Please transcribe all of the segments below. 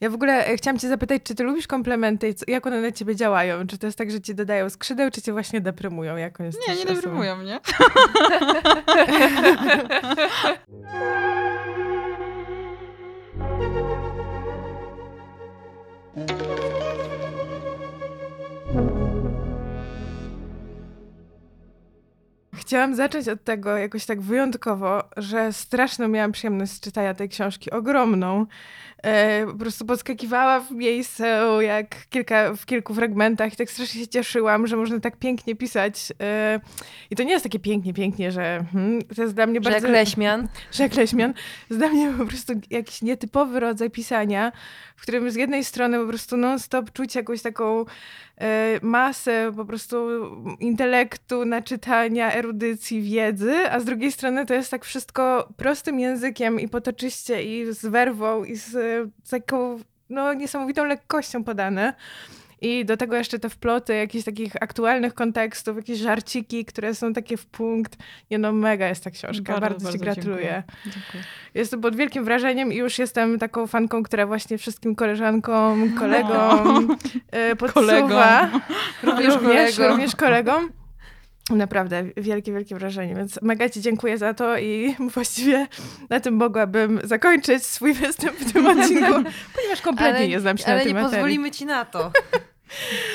Ja w ogóle e, chciałam cię zapytać, czy ty lubisz komplementy i jak one na ciebie działają? Czy to jest tak, że ci dodają skrzydeł, czy cię właśnie deprymują? Jak jest Nie, nie deprymują mnie. Chciałam zacząć od tego jakoś tak wyjątkowo, że straszną miałam przyjemność z czytania tej książki, ogromną. E, po prostu podskakiwała w miejscu jak kilka, w kilku fragmentach i tak strasznie się cieszyłam, że można tak pięknie pisać. E, I to nie jest takie pięknie, pięknie, że hmm, to jest dla mnie Że bardzo... jak Leśmian. że jak Leśmian, jest dla mnie po prostu jakiś nietypowy rodzaj pisania, w którym z jednej strony po prostu non-stop czuć jakąś taką e, masę po prostu intelektu, naczytania, erudycji, wiedzy, a z drugiej strony to jest tak wszystko prostym językiem i potoczyście i z werwą i z, z taką no, niesamowitą lekkością podane. I do tego jeszcze te wploty jakichś takich aktualnych kontekstów, jakieś żarciki, które są takie w punkt. Nie no, mega jest ta książka. Bardzo, Ci gratuluję. Dziękuję. Dziękuję. Jestem pod wielkim wrażeniem i już jestem taką fanką, która właśnie wszystkim koleżankom, kolegom e, podsuwa. Kolegom. Również, również, kolegom. również kolegom. Naprawdę wielkie, wielkie wrażenie, więc mega Ci dziękuję za to i właściwie na tym mogłabym zakończyć swój występ w tym odcinku, ponieważ kompletnie Ale, nie znam się ale na tej nie materii. pozwolimy ci na to.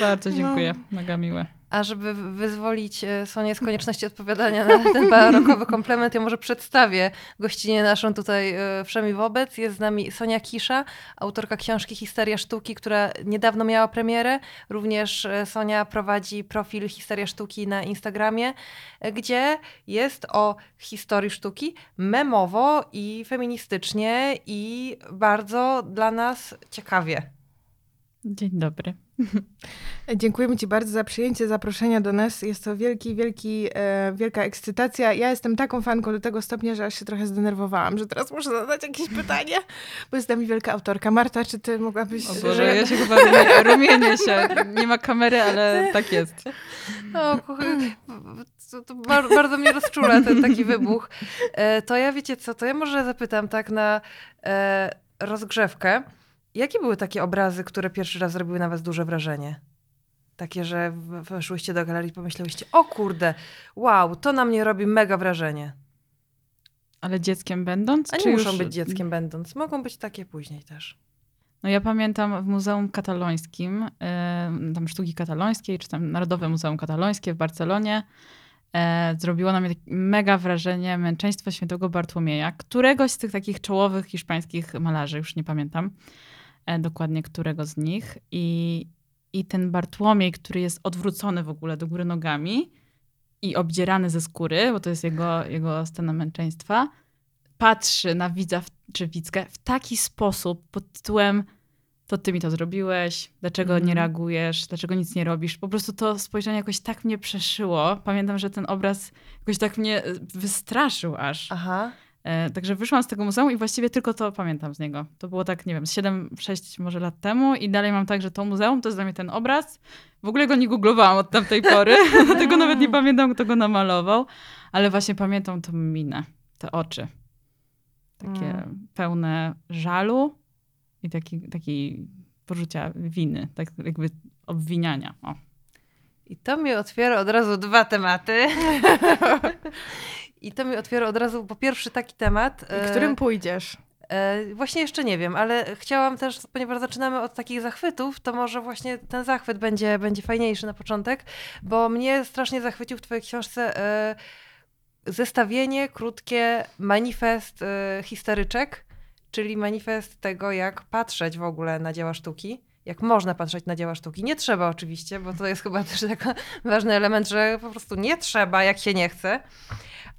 Bardzo dziękuję. Mega miłe. A żeby wyzwolić e, Sonię z konieczności odpowiadania na ten barokowy komplement, ja może przedstawię gościnie naszą tutaj e, wszemi wobec. Jest z nami Sonia Kisza, autorka książki Histeria Sztuki, która niedawno miała premierę. Również e, Sonia prowadzi profil Histeria Sztuki na Instagramie, gdzie jest o historii sztuki memowo i feministycznie i bardzo dla nas ciekawie. Dzień dobry. Dziękujemy Ci bardzo za przyjęcie zaproszenia do nas. Jest to wielki, wielki, e, wielka ekscytacja. Ja jestem taką fanką do tego stopnia, że aż się trochę zdenerwowałam, że teraz muszę zadać jakieś pytanie, bo jest z nami wielka autorka. Marta, czy Ty mogłabyś... O Boże, ja się chyba rumie- rumienię się. Nie ma kamery, ale tak jest. O, to, to bar- bardzo mnie rozczula ten taki wybuch. E, to ja wiecie co, to ja może zapytam tak na e, rozgrzewkę. Jakie były takie obrazy, które pierwszy raz zrobiły na was duże wrażenie? Takie, że weszłyście do galerii i pomyślałyście, o kurde, wow, to na mnie robi mega wrażenie. Ale dzieckiem będąc? A nie czy muszą już... być dzieckiem będąc, mogą być takie później też. No ja pamiętam w Muzeum Katalońskim, tam sztuki katalońskiej, czy tam Narodowe Muzeum Katalońskie w Barcelonie, e, zrobiło na mnie takie mega wrażenie męczeństwo świętego Bartłomieja, któregoś z tych takich czołowych hiszpańskich malarzy, już nie pamiętam dokładnie którego z nich. I, I ten Bartłomiej, który jest odwrócony w ogóle do góry nogami i obdzierany ze skóry, bo to jest jego, jego scena męczeństwa, patrzy na widza w, czy widzkę w taki sposób pod tytułem to ty mi to zrobiłeś, dlaczego Mhm. nie reagujesz, dlaczego nic nie robisz. Po prostu to spojrzenie jakoś tak mnie przeszyło. Pamiętam, że ten obraz jakoś tak mnie e, wystraszył aż. Aha. E, także wyszłam z tego muzeum i właściwie tylko to pamiętam z niego. To było tak, nie wiem, 7-6 może lat temu i dalej mam tak, że to muzeum to jest dla mnie ten obraz. W ogóle go nie googlowałam od tamtej pory, dlatego nawet nie pamiętam, kto go namalował, ale właśnie pamiętam tą minę, te oczy. Takie Mm. pełne żalu i taki, takiej poczucia winy, tak jakby obwiniania. O. I to mi otwiera od razu dwa tematy. I to mi otwiera od razu po pierwszy taki temat. I którym pójdziesz? E, właśnie jeszcze nie wiem, ale chciałam też, ponieważ zaczynamy od takich zachwytów, to może właśnie ten zachwyt będzie, będzie fajniejszy na początek, bo mnie strasznie zachwycił w twojej książce e, zestawienie, krótkie, manifest e, historyczek, czyli manifest tego, jak patrzeć w ogóle na dzieła sztuki. Jak można patrzeć na dzieła sztuki. Nie trzeba oczywiście, bo to jest chyba też taki ważny element, że po prostu nie trzeba, jak się nie chce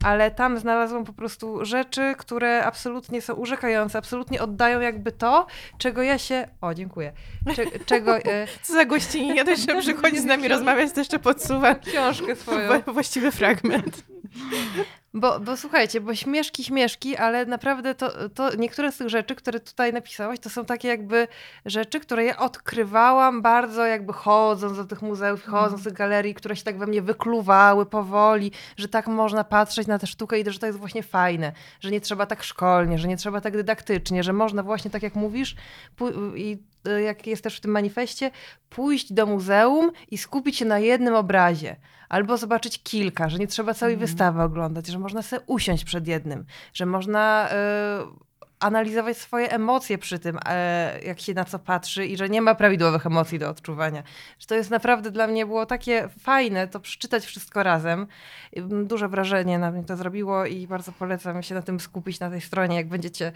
ale tam znalazłam po prostu rzeczy, które absolutnie są urzekające, absolutnie oddają jakby to, czego ja się... O, dziękuję. Cze, czego... E, Co za gościni? Nie dość, że przychodzi z nami rozmawiać, to jeszcze podsuwa książkę swoją. właściwy fragment. Bo, bo słuchajcie, bo śmieszki, śmieszki, ale naprawdę to, to niektóre z tych rzeczy, które tutaj napisałaś, to są takie jakby rzeczy, które ja odkrywałam bardzo jakby chodząc do tych muzeów, chodząc do tych galerii, które się tak we mnie wykluwały powoli, że tak można patrzeć na tę sztukę i że to jest właśnie fajne, że nie trzeba tak szkolnie, że nie trzeba tak dydaktycznie, że można właśnie tak jak mówisz i jak jest też w tym manifestie, pójść do muzeum i skupić się na jednym obrazie albo zobaczyć kilka, że nie trzeba całej mm. wystawy oglądać, że można sobie usiąść przed jednym, że można y, analizować swoje emocje przy tym, y, jak się na co patrzy i że nie ma prawidłowych emocji do odczuwania. Że to jest naprawdę dla mnie było takie fajne, to przeczytać wszystko razem. Duże wrażenie na mnie to zrobiło i bardzo polecam się na tym skupić na tej stronie, jak będziecie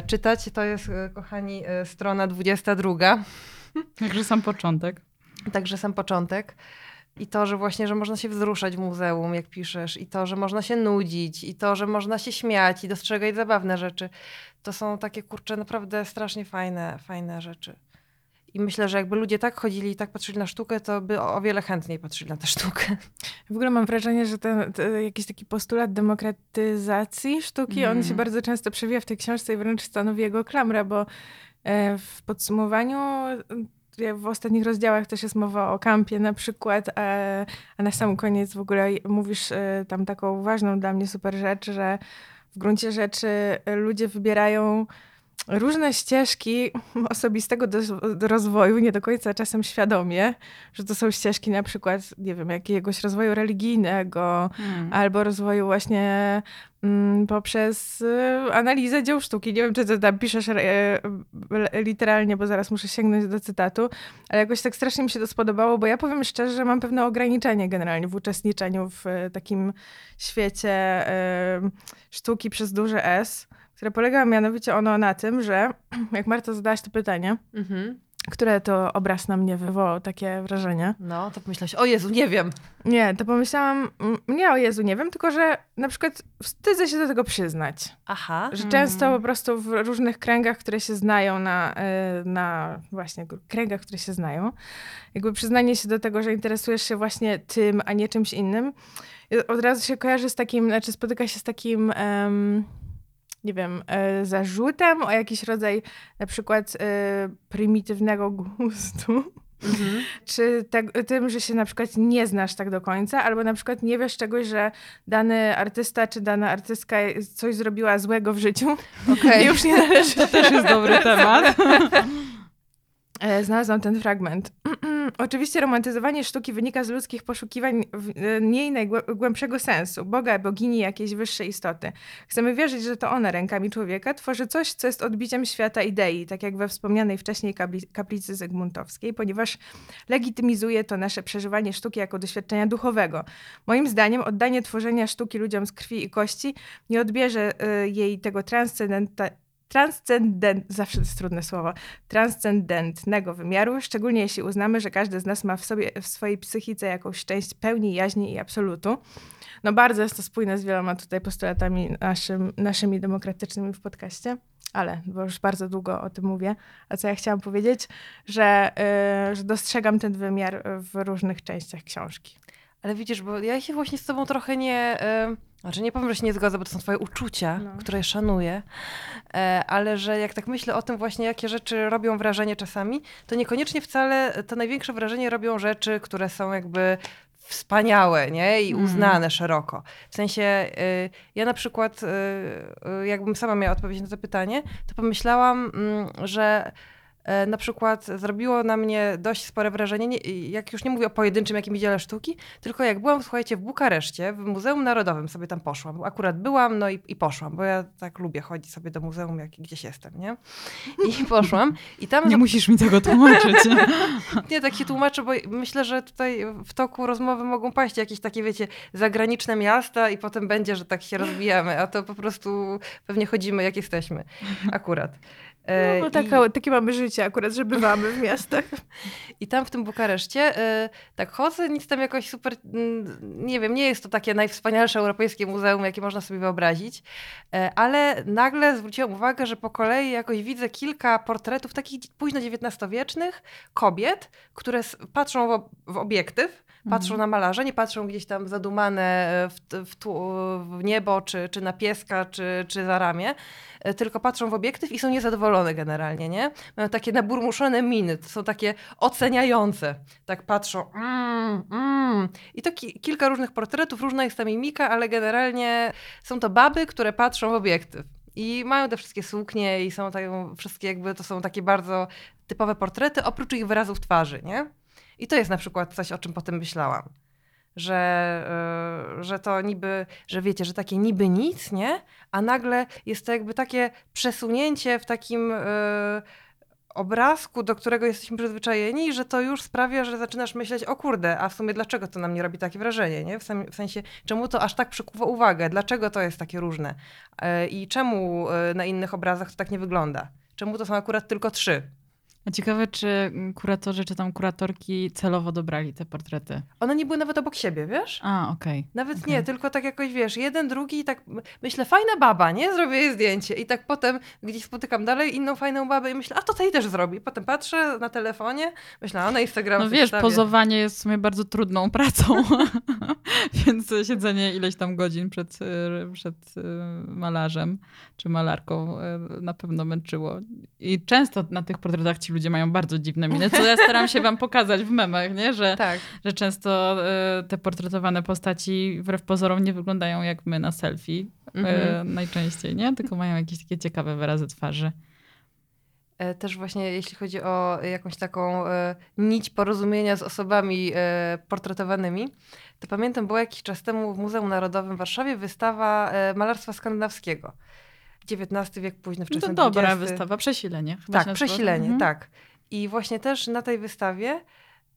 y, czytać. To jest, y, kochani, strona 22. Także sam początek. Także sam początek. I to, że właśnie, że można się wzruszać w muzeum, jak piszesz, i to, że można się nudzić, i to, że można się śmiać i dostrzegać zabawne rzeczy. To są takie, kurcze, naprawdę strasznie fajne, fajne rzeczy. I myślę, że jakby ludzie tak chodzili i tak patrzyli na sztukę, to by o, wiele chętniej patrzyli na tę sztukę. W ogóle mam wrażenie, że ten, ten jakiś taki postulat demokratyzacji sztuki, mm. on się mhm. bardzo często przewija w tej książce i wręcz stanowi jego klamrę, bo e, w podsumowaniu w ostatnich rozdziałach też jest mowa o kampie na przykład, a, a na sam koniec w ogóle mówisz e, tam taką ważną dla mnie super rzecz, że w gruncie rzeczy ludzie wybierają różne ścieżki osobistego do, do, rozwoju, nie do końca czasem świadomie, że to są ścieżki na przykład, nie wiem, jakiegoś rozwoju religijnego hmm. albo rozwoju właśnie mm, poprzez y, analizę dzieł sztuki. Nie wiem, czy to tam piszesz e, literalnie, bo zaraz muszę sięgnąć do cytatu, ale jakoś tak strasznie mi się to spodobało, bo ja powiem szczerze, że mam pewne ograniczenie generalnie w uczestniczeniu w e, takim świecie e, sztuki przez duże S które polega mianowicie ono na tym, że jak Marta zadałaś to pytanie, mhm. które to obraz na mnie wywołał takie wrażenie. No, to pomyślałaś, o Jezu, nie wiem. Nie, to pomyślałam, nie o Jezu, nie wiem, tylko że na przykład wstydzę się do tego przyznać. Aha. Że często po prostu w różnych kręgach, które się znają na, e, na właśnie kręgach, które się znają, jakby przyznanie się do tego, że interesujesz się właśnie tym, a nie czymś innym, od razu się kojarzy z takim, znaczy spotyka się z takim... Um, nie wiem, e, zarzutem o jakiś rodzaj na przykład e, prymitywnego gustu. Mhm. Czy te, tym, że się na przykład nie znasz tak do końca, albo na przykład nie wiesz czegoś, że dany artysta czy dana artystka coś zrobiła złego w życiu. Okay. Już nie należy. To też jest dobry temat. E, znalazłam ten fragment. Oczywiście romantyzowanie sztuki wynika z ludzkich poszukiwań niej najgłębszego sensu, Boga, bogini, jakiejś wyższej istoty. Chcemy wierzyć, że to ona rękami człowieka tworzy coś, co jest odbiciem świata idei, tak jak we wspomnianej wcześniej kaplicy Zygmuntowskiej, ponieważ legitymizuje to nasze przeżywanie sztuki jako doświadczenia duchowego. Moim zdaniem oddanie tworzenia sztuki ludziom z krwi i kości nie odbierze y, jej tego transcendenta transcendent, zawsze to jest trudne słowo, transcendentnego wymiaru, szczególnie jeśli uznamy, że każdy z nas ma w sobie, w swojej psychice jakąś część pełni, jaźni i absolutu. No bardzo jest to spójne z wieloma tutaj postulatami naszym, naszymi demokratycznymi w podcaście, ale, bo już bardzo długo o tym mówię, a co ja chciałam powiedzieć, że, yy, że dostrzegam ten wymiar w różnych częściach książki. Ale widzisz, bo ja się właśnie z tobą trochę nie... Znaczy nie powiem, że się nie zgodzę, bo to są twoje uczucia, no. które szanuję, e, ale że jak tak myślę o tym właśnie, jakie rzeczy robią wrażenie czasami, to niekoniecznie wcale to największe wrażenie robią rzeczy, które są jakby wspaniałe, nie? I mhm. uznane mm. szeroko. W sensie, y, ja na przykład, y, y, jakbym sama miała odpowiedzieć na to pytanie, to pomyślałam, y, że na przykład zrobiło na mnie dość spore wrażenie, jak już nie mówię o pojedynczym jakimś dziele sztuki, tylko jak byłam, słuchajcie, w Bukareszcie, w Muzeum Narodowym sobie tam poszłam. Akurat byłam, no i, i poszłam, bo ja tak lubię chodzić sobie do muzeum, jak gdzieś jestem, nie? I poszłam. I tam... Nie musisz mi tego tłumaczyć. nie, tak się tłumaczę, bo myślę, że tutaj w toku rozmowy mogą paść jakieś takie, wiecie, zagraniczne miasta i potem będzie, że tak się rozwijamy, a to po prostu pewnie chodzimy, jak jesteśmy. Akurat. No, no taka, I... takie mamy życie akurat, że bywamy w miastach. I tam w tym Bukareszcie y, tak chodzę, nic tam jakoś super, nie wiem, nie jest to takie najwspanialsze europejskie muzeum, jakie można sobie wyobrazić, y, ale nagle zwróciłam uwagę, że po kolei jakoś widzę kilka portretów takich późno XIX-wiecznych kobiet, które patrzą w, w obiektyw, Patrzą Mhm. na malarza, nie patrzą gdzieś tam zadumane e, w, w, tło- w niebo, czy, czy na pieska, czy, czy za ramię, e, tylko patrzą w obiektyw i są niezadowolone generalnie, nie? Mają takie naburmuszone miny, to są takie oceniające. Tak patrzą, mm, mm. I to ki- kilka różnych portretów, różna jest ta mimika, ale generalnie są to baby, które patrzą w obiektyw. I mają te wszystkie suknie i są tak, wszystkie jakby, to są takie bardzo typowe portrety, oprócz ich wyrazów twarzy, nie? I to jest na przykład coś, o czym potem myślałam. Że, yy, że to niby, że wiecie, że takie niby nic, nie? A nagle jest to jakby takie przesunięcie w takim yy, obrazku, do którego jesteśmy przyzwyczajeni, że to już sprawia, że zaczynasz myśleć, o kurde, a w sumie dlaczego to nam nie robi takie wrażenie, nie? W, sensie, czemu to aż tak przykuwa uwagę? Dlaczego to jest takie różne? Yy, I czemu na innych obrazach to tak nie wygląda? Czemu to są akurat tylko trzy? A ciekawe, czy kuratorzy, czy tam kuratorki celowo dobrali te portrety. One nie były nawet obok siebie, wiesz? A, okej. Nawet Okej. nie, tylko tak jakoś, wiesz, jeden, drugi i tak myślę, fajna baba, nie? Zrobię jej zdjęcie. I tak potem gdzieś spotykam dalej inną fajną babę i myślę, a to tej też zrobi. Potem patrzę na telefonie, myślę, a na Instagram No wiesz, pozowanie jest w sumie bardzo trudną pracą, więc siedzenie ileś tam godzin przed, y, przed y, malarzem czy malarką y, na pewno męczyło. I często na tych portretach ci ludzie mają bardzo dziwne miny, co ja staram się wam pokazać w memach, nie? Że, Tak. że często y, te portretowane postaci wbrew pozorom nie wyglądają jak my na selfie y, Mhm. najczęściej, nie? Tylko mają jakieś takie ciekawe wyrazy twarzy. E, Też właśnie jeśli chodzi o jakąś taką e, nić porozumienia z osobami e, portretowanymi, to pamiętam, była jakiś czas temu w Muzeum Narodowym w Warszawie wystawa e, malarstwa skandynawskiego. XIX wiek, późny, No wczesny to dobra XX. wystawa, przesilenie. chyba Tak, przesilenie, Mhm. tak. I właśnie też na tej wystawie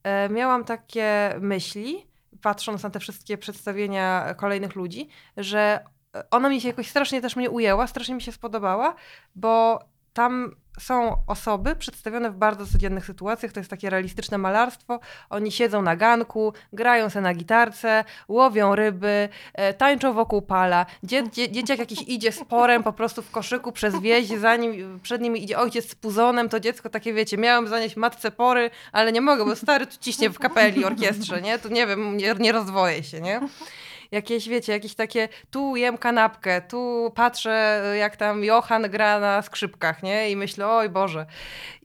e, miałam takie myśli, patrząc na te wszystkie przedstawienia kolejnych ludzi, że e, ona mi się jakoś strasznie też mnie ujęła, strasznie mi się spodobała, bo tam są osoby przedstawione w bardzo codziennych sytuacjach, to jest takie realistyczne malarstwo. Oni siedzą na ganku, grają se na gitarce, łowią ryby, e, tańczą wokół pala. Dzie, dzie, dzieciak jakiś idzie z porem po prostu w koszyku przez wieś, za nim, przed nim idzie ojciec z puzonem, to dziecko takie wiecie, miałem zanieść matce pory, ale nie mogę, bo stary tu ciśnie w kapeli, orkiestrze, nie? Tu nie wiem, nie, nie rozdwoję się, nie? Jakieś, wiecie, jakieś takie, tu jem kanapkę, tu patrzę, jak tam Johan gra na skrzypkach, nie? I myślę, oj Boże.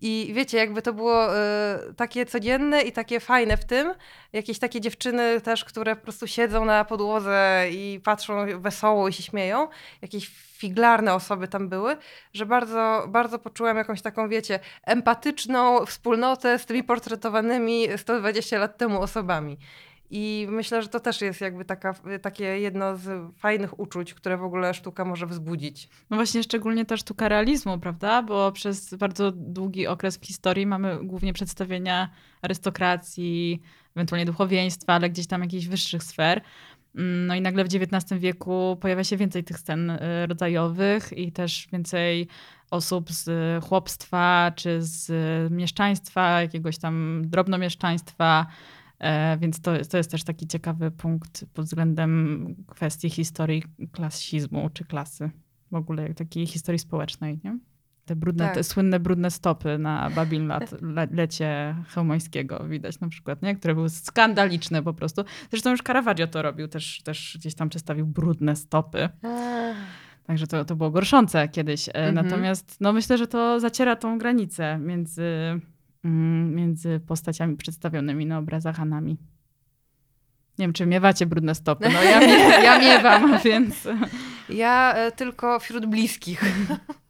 I wiecie, jakby to było e, takie codzienne i takie fajne w tym. Jakieś takie dziewczyny też, które po prostu siedzą na podłodze i patrzą wesoło i się śmieją. Jakieś figlarne osoby tam były, że bardzo, bardzo poczułam jakąś taką, wiecie, empatyczną wspólnotę z tymi portretowanymi 120 lat temu osobami. I myślę, że to też jest jakby taka, takie jedno z fajnych uczuć, które w ogóle sztuka może wzbudzić. No właśnie, szczególnie ta sztuka realizmu, prawda? Bo przez bardzo długi okres w historii mamy głównie przedstawienia arystokracji, ewentualnie duchowieństwa, ale gdzieś tam jakichś wyższych sfer. Mm, No i nagle w XIX wieku pojawia się więcej tych scen y, rodzajowych i też więcej osób z chłopstwa czy z mieszczaństwa, jakiegoś tam drobnomieszczaństwa. E, Więc to, jest- to jest też taki ciekawy punkt pod względem kwestii historii klasizmu czy klasy. W ogóle takiej historii społecznej, nie? Te brudne, Tak. te słynne brudne stopy na Babil lat, le, lecie Chełmońskiego widać na przykład, nie? Które były skandaliczne po prostu. Zresztą już Caravaggio to robił, też, też gdzieś tam przedstawił brudne stopy. Także to, to było gorszące kiedyś. E, Mhm. Natomiast no, myślę, że to zaciera tą granicę między, między postaciami przedstawionymi na obrazach a nami. Nie wiem, czy miewacie brudne stopy. No ja, mie ja miewam, więc... Ja e, tylko wśród bliskich.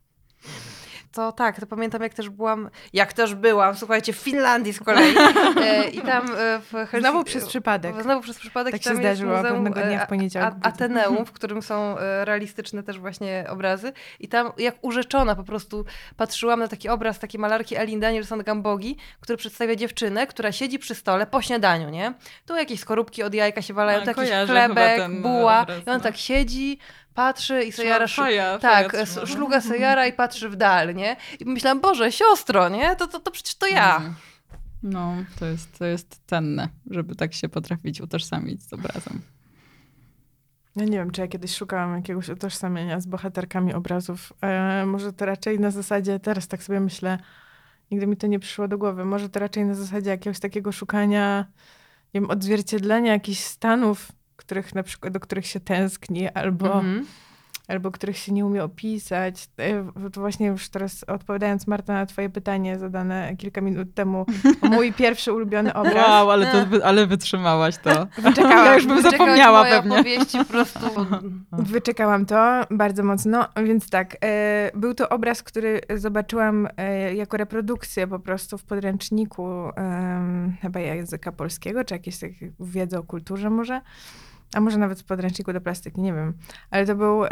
To tak, to pamiętam jak też byłam, jak też byłam, słuchajcie, w Finlandii z kolei. E, I tam e, w Helsinki... Znowu przez przypadek. Znowu przez przypadek. Tak i tam się jest zdarzyło muzeum, pewnego dnia w e, poniedziałek. A, Ateneum, w którym są e, realistyczne też właśnie obrazy. I tam jak urzeczona po prostu patrzyłam na taki obraz takiej malarki Elin Danielson Gambogi, który przedstawia dziewczynę, która siedzi przy stole po śniadaniu, nie? Tu jakieś skorupki od jajka się walają, A, tu jakiś kojarzę chyba chlebek, buła. obraz, I on no. tak siedzi, patrzy i sobie jara sz- Faja, tak, faja trzyma. szluga se jara i patrzy w dal, nie? I myślałam, Boże, siostro, nie? To, to, to przecież to ja. Mm. No, to jest, to jest cenne, żeby tak się potrafić utożsamić z obrazem. Ja nie wiem, czy ja kiedyś szukałam jakiegoś utożsamienia z bohaterkami obrazów. E, może to raczej na zasadzie, teraz tak sobie myślę, nigdy mi to nie przyszło do głowy, może to raczej na zasadzie jakiegoś takiego szukania, wiem, odzwierciedlenia jakichś stanów, których na przykład, do których się tęskni, albo Mhm. albo których się nie umie opisać. E, To właśnie już teraz odpowiadając Marta na twoje pytanie zadane kilka minut temu, mój pierwszy ulubiony obraz. Wow, ale, to, wy- ale wytrzymałaś to. Wyczekałam, Ja już bym zapomniała pewnie. opowieści po prostu. wyczekałam to bardzo mocno, więc tak, e, był to obraz, który zobaczyłam e, jako reprodukcję po prostu w podręczniku chyba języka polskiego, czy jakieś wiedzy o kulturze może. A może nawet w podręczniku do plastyki, nie wiem. Ale to był e,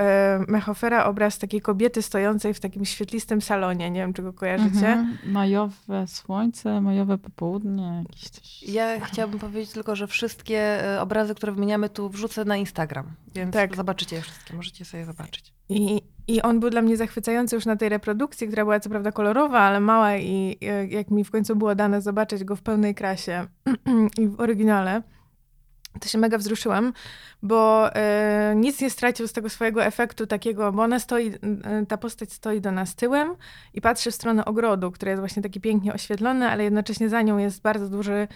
Mechofera obraz takiej kobiety stojącej w takim świetlistym salonie. Nie wiem, czy go kojarzycie. Mhm. Majowe słońce, majowe popołudnie, jakieś coś. Ja chciałabym powiedzieć tylko, że wszystkie e, obrazy, które wymieniamy tu wrzucę na Instagram, więc Tak. zobaczycie je wszystkie, możecie sobie zobaczyć. I, I on był dla mnie zachwycający już na tej reprodukcji, która była co prawda kolorowa, ale mała i e, jak mi w końcu było dane zobaczyć go w pełnej krasie i w oryginale, to się mega wzruszyłam, bo e, nic nie stracił z tego swojego efektu takiego, bo ona stoi, e, ta postać stoi do nas tyłem i patrzy w stronę ogrodu, który jest właśnie taki pięknie oświetlony, ale jednocześnie za nią jest bardzo duży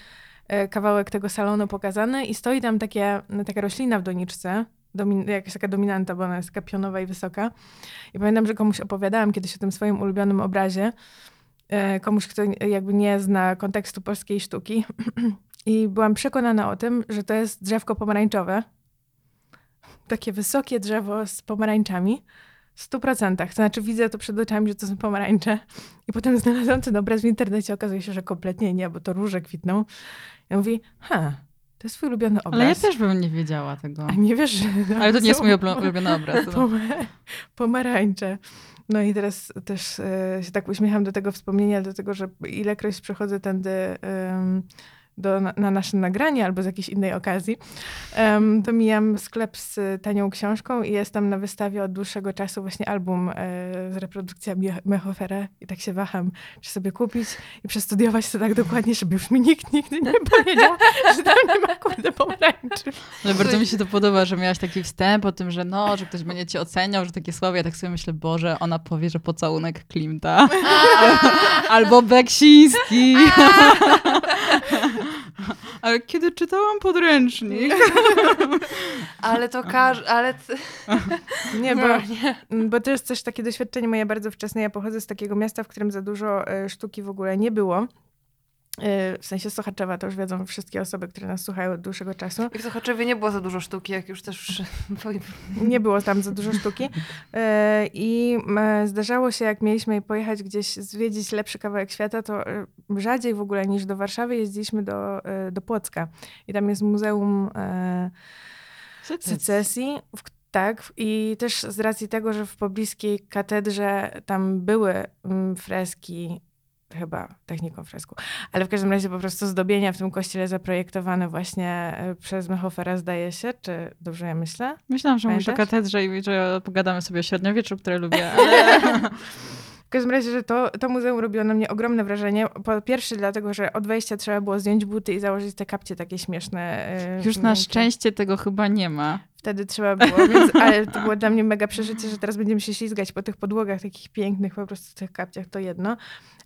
e, kawałek tego salonu pokazany i stoi tam takie, taka roślina w doniczce, domin- jakaś taka dominanta, bo ona jest taka pionowa i wysoka. I pamiętam, że komuś opowiadałam kiedyś o tym swoim ulubionym obrazie, komuś, kto jakby nie zna kontekstu polskiej sztuki. I byłam przekonana o tym, że to jest drzewko pomarańczowe. Takie wysokie drzewo z pomarańczami. W stu procentach. To znaczy widzę to przed oczami, że to są pomarańcze. I potem znalazłam ten obraz w internecie. Okazuje się, że kompletnie nie, bo to róże kwitną. Ja mówię, ha, to jest twój ulubiony obraz. Ale ja też bym nie wiedziała tego. A nie wiesz, że... Ale to nie jest mój ulubiony obraz. No. Pomar- pomarańcze. No i teraz też e, się tak uśmiecham do tego wspomnienia, dlatego że ilekroć przychodzę tędy do, na, na nasze nagranie albo z jakiejś innej okazji, em, to mijam sklep z tanią książką i jest tam na wystawie od dłuższego czasu właśnie album e, z reprodukcjami Mechofera i tak się waham, czy sobie kupić i przestudiować to tak dokładnie, żeby już mi nikt nigdy nie powiedział, że tam nie ma kurde pomarańczy. Ale bardzo mi się to podoba, że miałaś taki wstęp o tym, że no, że ktoś będzie cię oceniał, że takie słowa. Ja tak sobie myślę, Boże, ona powie, że pocałunek Klimta. Albo Beksiński. Ale kiedy czytałam podręcznik. Ale to każdy, ale... Nie, bo No, nie. Bo to jest też takie doświadczenie moje bardzo wczesne. Ja pochodzę z takiego miasta, w którym za dużo e, sztuki w ogóle nie było. E, W sensie Sochaczewa, to już wiedzą wszystkie osoby, które nas słuchają od dłuższego czasu. I w Sochaczewie nie było za dużo sztuki, jak już też... Nie było tam za dużo sztuki. E, I zdarzało się, jak mieliśmy pojechać gdzieś zwiedzić lepszy kawałek świata, to e, rzadziej w ogóle niż do Warszawy jeździliśmy do, do Płocka. I tam jest Muzeum secesji. W, tak, i też z racji tego, że w pobliskiej katedrze tam były mm, freski, chyba techniką fresku, ale w każdym razie po prostu zdobienia w tym kościele zaprojektowane właśnie e, przez Mechofera, zdaje się, czy dobrze ja myślę? Myślałam, że mówisz o Pamiętasz? katedrze i że pogadamy sobie o średniowieczu, które lubię. Ale... W każdym razie, że to, to muzeum robiło na mnie ogromne wrażenie. Po pierwsze dlatego, że od wejścia trzeba było zdjąć buty i założyć te kapcie takie śmieszne. e, Już na szczęście tego chyba nie ma. Wtedy trzeba było, więc, ale to było dla mnie mega przeżycie, że teraz będziemy się ślizgać po tych podłogach takich pięknych, po prostu w tych kapciach, to jedno.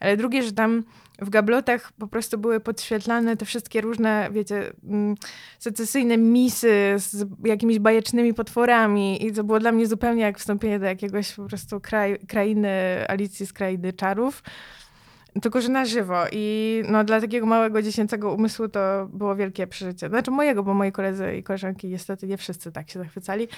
Ale drugie, że tam w gablotach po prostu były podświetlane te wszystkie różne, wiecie, mm, secesyjne misy z jakimiś bajecznymi potworami i to było dla mnie zupełnie jak wstąpienie do jakiegoś po prostu kraj, krainy, Alicji z krainy czarów. Tylko, że na żywo. I no, dla takiego małego dziecięcego umysłu to było wielkie przeżycie. Znaczy mojego, bo moi koledzy i koleżanki niestety nie wszyscy tak się zachwycali,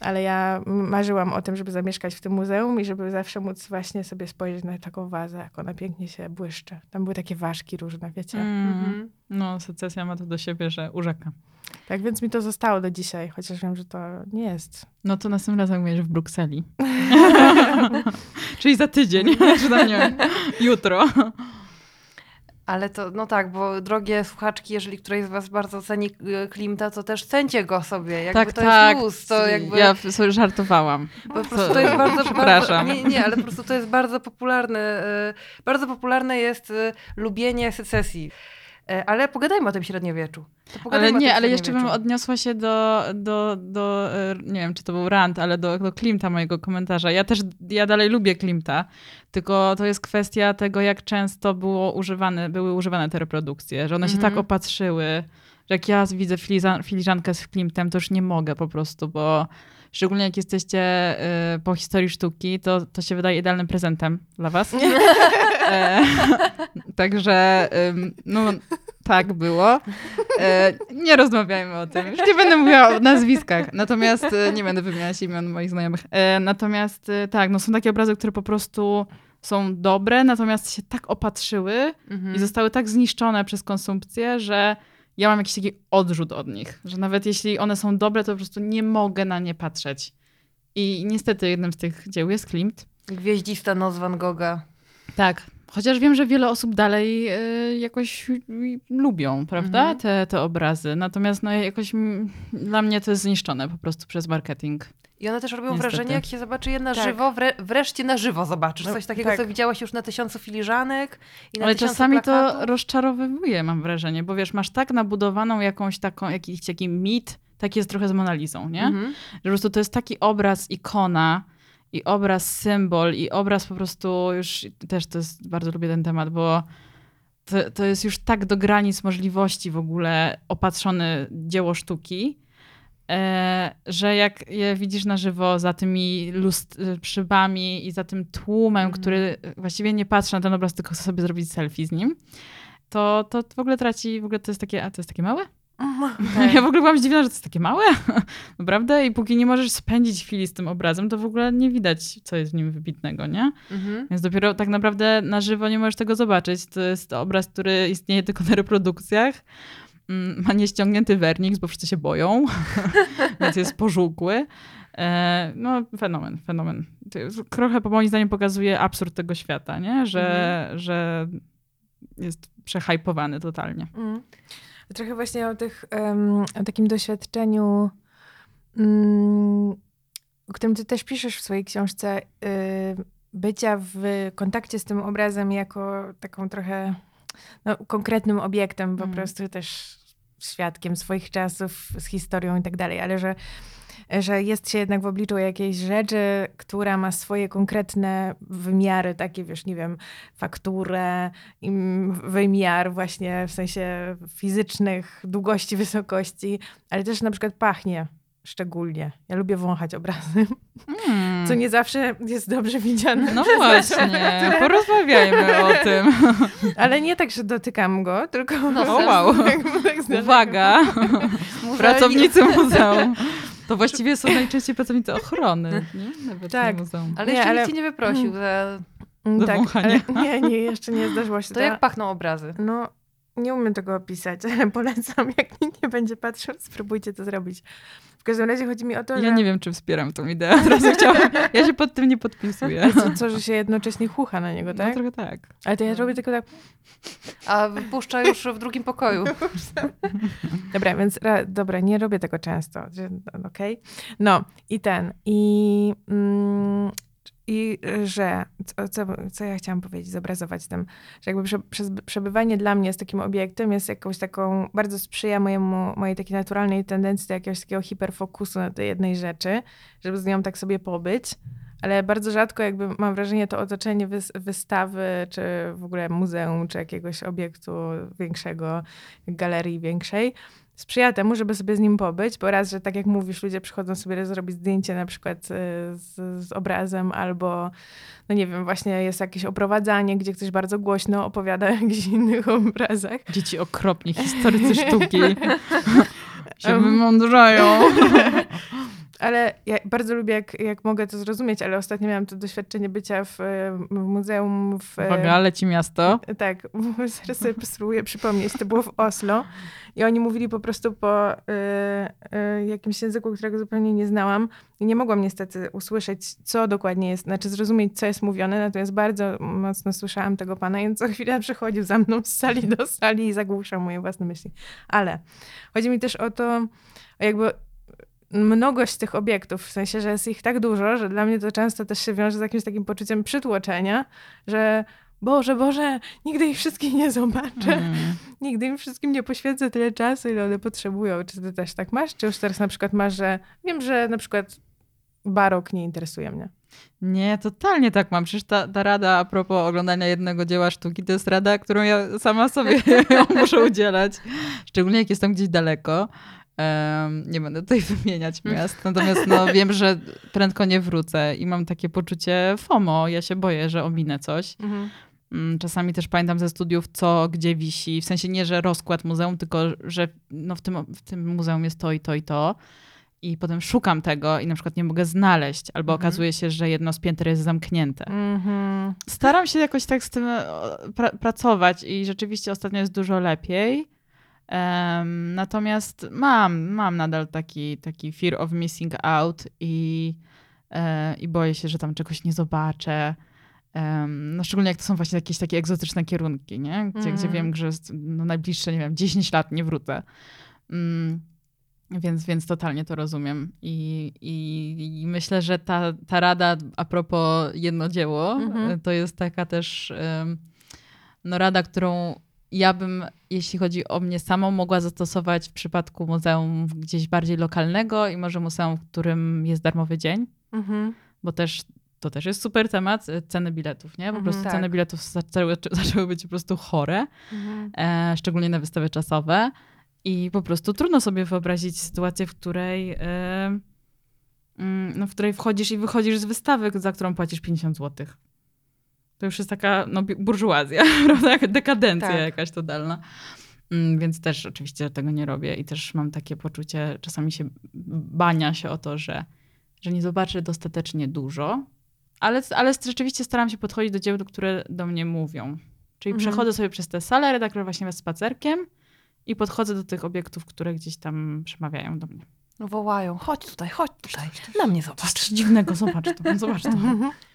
ale ja marzyłam o tym, żeby zamieszkać w tym muzeum i żeby zawsze móc właśnie sobie spojrzeć na taką wazę, jak ona pięknie się błyszczy. Tam były takie ważki różne, wiecie. Mm. Mhm. No, secesja ma to do siebie, że urzeka. Tak więc mi to zostało do dzisiaj, chociaż wiem, że to nie jest. No to następnym razem będziesz w Brukseli. Czyli za tydzień, czy tam nie jutro. Ale to, no tak, bo drogie słuchaczki, jeżeli któraś z was bardzo ceni y, Klimta, to też cencie go sobie, jakby tak, to tak. jest luz, to jakby... Ja sobie żartowałam. Bo po prostu to jest bardzo, bardzo, Przepraszam. nie, nie, ale po prostu to jest bardzo popularne, y, bardzo popularne jest y, lubienie secesji. E, Ale pogadajmy o tym średniowieczu. Ale nie, ale jeszcze bym odniosła się do, do, do, e, nie wiem, czy to był rant, ale do, do Klimta mojego komentarza. Ja też, ja dalej lubię Klimta, tylko to jest kwestia tego, jak często było używane, były używane te reprodukcje, że one się Mhm. tak opatrzyły że jak ja widzę filiżankę z Klimtem, to już nie mogę po prostu, bo szczególnie jak jesteście y, po historii sztuki, to, to się wydaje idealnym prezentem dla was. e, także ym, no tak było. E, nie rozmawiajmy o tym. Już nie będę mówiła o nazwiskach. Natomiast e, nie będę wymieniać imion moich znajomych. E, natomiast e, tak, no są takie obrazy, które po prostu są dobre, natomiast się tak opatrzyły Mhm. i zostały tak zniszczone przez konsumpcję, że ja mam jakiś taki odrzut od nich, że nawet jeśli one są dobre, to po prostu nie mogę na nie patrzeć. I niestety jednym z tych dzieł jest Klimt. Gwieździsta noc Van Gogha. Tak. Chociaż wiem, że wiele osób dalej y, jakoś y, lubią, prawda, Mhm. te, te obrazy. Natomiast no, jakoś mm, dla mnie to jest zniszczone po prostu przez marketing. I one też robią Niestety. wrażenie, jak się zobaczy je na Tak. żywo, wre, wreszcie na żywo zobaczysz. No, Coś takiego, tak. co widziałaś już na tysiącu filiżanek i na Ale tysiącu czasami to plakatów. rozczarowywuje, mam wrażenie, bo wiesz, masz tak nabudowaną jakąś taką, jakiś taki mit, tak jest trochę z Monalizą, nie? Mhm. Że po prostu to jest taki obraz, ikona i obraz, symbol i obraz po prostu już, też to jest, bardzo lubię ten temat, bo to, to jest już tak do granic możliwości w ogóle opatrzone dzieło sztuki, że jak je widzisz na żywo za tymi lust, szybami i za tym tłumem, Mhm. który właściwie nie patrzy na ten obraz, tylko chce sobie zrobić selfie z nim, to, to w ogóle traci, w ogóle to jest takie, a to jest takie zdziwiona, Tak. Ja w ogóle byłam zdziwiona, że to jest takie małe, naprawdę? I póki nie możesz spędzić chwili z tym obrazem, to w ogóle nie widać, co jest w nim wybitnego, nie? Mhm. Więc dopiero tak naprawdę na żywo nie możesz tego zobaczyć. To jest obraz, który istnieje tylko na reprodukcjach. Mm, Ma nieściągnięty werniks, bo wszyscy się boją, więc jest pożółkły. E, No, fenomen, fenomen. Trochę, po moim zdaniem, pokazuje absurd tego świata, nie? Że, że jest przehajpowany totalnie. Mm. Trochę właśnie o, tych, em, o takim doświadczeniu, mm, o którym ty też piszesz w swojej książce, y, bycia w kontakcie z tym obrazem jako taką trochę no, konkretnym obiektem, po Mm. prostu też świadkiem swoich czasów, z historią i tak dalej, ale że że jest się jednak w obliczu jakiejś rzeczy, która ma swoje konkretne wymiary, takie wiesz, nie wiem, fakturę, wymiar właśnie w sensie fizycznych, długości, wysokości, ale też na przykład pachnie szczególnie. Ja lubię wąchać obrazy, Mm. Co nie zawsze jest dobrze widziane. No przez właśnie, które- porozmawiajmy o tym. Ale nie tak, że dotykam go, tylko No, o, wow. tak- tak. Uwaga, Muzeum- pracownicy muzeum. To właściwie są najczęściej pracownicy ochrony, nie? Nawet Tak. nie muzeum. Ale Nie, jeszcze ale- nikt cię nie wyprosił. Za... Mm, Do tak, wąchania. nie, nie, jeszcze nie zdarzyło się To jak pachną obrazy? No, nie umiem tego opisać, ale polecam, jak nikt nie będzie patrzył, spróbujcie to zrobić. W każdym razie chodzi mi o to, Ja że... nie wiem, czy wspieram tą ideę. Chciałam, ja się pod tym nie podpisuję. Co, co, że się jednocześnie chucha na niego, No tak? trochę tak. Ale to ja robię tylko tak... A wypuszcza już w drugim pokoju. Dobra, więc ra, dobra, nie robię tego często, no, okej. No i ten, i, mm, i że, co, co, ja chciałam powiedzieć, zobrazować tym, że jakby przebywanie dla mnie z takim obiektem jest jakąś taką, bardzo sprzyja mojemu, mojej takiej naturalnej tendencji do jakiegoś takiego hiperfokusu na tej jednej rzeczy, żeby z nią tak sobie pobyć. Ale bardzo rzadko jakby mam wrażenie to otoczenie wys- wystawy, czy w ogóle muzeum, czy jakiegoś obiektu większego, galerii większej, sprzyja temu, żeby sobie z nim pobyć, bo raz, że tak jak mówisz, ludzie przychodzą sobie zrobić zdjęcie na przykład y, z, z obrazem, albo no nie wiem, właśnie jest jakieś oprowadzanie, gdzie ktoś bardzo głośno opowiada o jakichś innych obrazach. Dzieci okropni, historycy sztuki. się wymądrzają. Ale ja bardzo lubię, jak, jak mogę to zrozumieć, ale ostatnio miałam to doświadczenie bycia w, w muzeum w... Uwaga, leci miasto. Tak, zaraz sobie spróbuję przypomnieć. To było w Oslo i oni mówili po prostu po y, y, jakimś języku, którego zupełnie nie znałam i nie mogłam niestety usłyszeć, co dokładnie jest, znaczy zrozumieć, co jest mówione, natomiast bardzo mocno słyszałam tego pana i on co chwilę przechodził za mną z sali do sali i zagłuszał moje własne myśli. Ale chodzi mi też o to, jakby mnogość tych obiektów, w sensie, że jest ich tak dużo, że dla mnie to często też się wiąże z jakimś takim poczuciem przytłoczenia, że Boże, Boże, nigdy ich wszystkich nie zobaczę. Mm. Nigdy im wszystkim nie poświęcę tyle czasu, ile one potrzebują. Czy ty też tak masz? Czy już teraz na przykład masz, że wiem, że na przykład barok nie interesuje mnie. Nie, totalnie tak mam. Przecież ta, ta rada a propos oglądania jednego dzieła sztuki to jest rada, którą ja sama sobie muszę udzielać. Szczególnie jak jestem gdzieś daleko. Nie będę tutaj wymieniać miast, natomiast no, wiem, że prędko nie wrócę i mam takie poczucie FOMO. Ja się boję, że ominę coś. Mhm. Mm, czasami też pamiętam ze studiów, co gdzie wisi. W sensie nie, że rozkład muzeum, tylko że no, w, tym, w tym muzeum jest to i to i to i potem szukam tego i na przykład nie mogę znaleźć, albo mhm. okazuje się, że jedno z pięter jest zamknięte. Mhm. Staram się jakoś tak z tym pra pracować i rzeczywiście ostatnio jest dużo lepiej. Um, natomiast mam, mam nadal taki, taki fear of missing out i, e, i boję się, że tam czegoś nie zobaczę. Um, no szczególnie jak to są właśnie jakieś takie egzotyczne kierunki, nie? Gdzie, gdzie mhm. wiem, że no najbliższe, nie wiem, 10 lat nie wrócę. Um, więc, więc totalnie to rozumiem. I, i, i myślę, że ta, ta rada a propos jednodzieło, mhm. to jest taka też no, rada, którą ja bym, jeśli chodzi o mnie samą, mogła zastosować w przypadku muzeum gdzieś bardziej lokalnego i może muzeum, w którym jest darmowy dzień, mhm. bo też to też jest super temat, ceny biletów, nie? Po mhm, prostu tak. ceny biletów zaczęły, zaczęły być po prostu chore, mhm. e, szczególnie na wystawy czasowe. I po prostu trudno sobie wyobrazić sytuację, w której, yy, no, w której wchodzisz i wychodzisz z wystawy, za którą płacisz 50 zł. To już jest taka no, burżuazja, prawda? Dekadencja tak. jakaś totalna. Yy, więc też oczywiście tego nie robię i też mam takie poczucie, czasami się bania się o to, że, że nie zobaczę dostatecznie dużo, ale, ale rzeczywiście staram się podchodzić do dzieł, które do mnie mówią. Czyli mhm. przechodzę sobie przez tę salę, redaktor właśnie spacerkiem i podchodzę do tych obiektów, które gdzieś tam przemawiają do mnie. No wołają, chodź tutaj, chodź tutaj, na mnie zobacz. Coś dziwnego, zobacz to, zobacz to.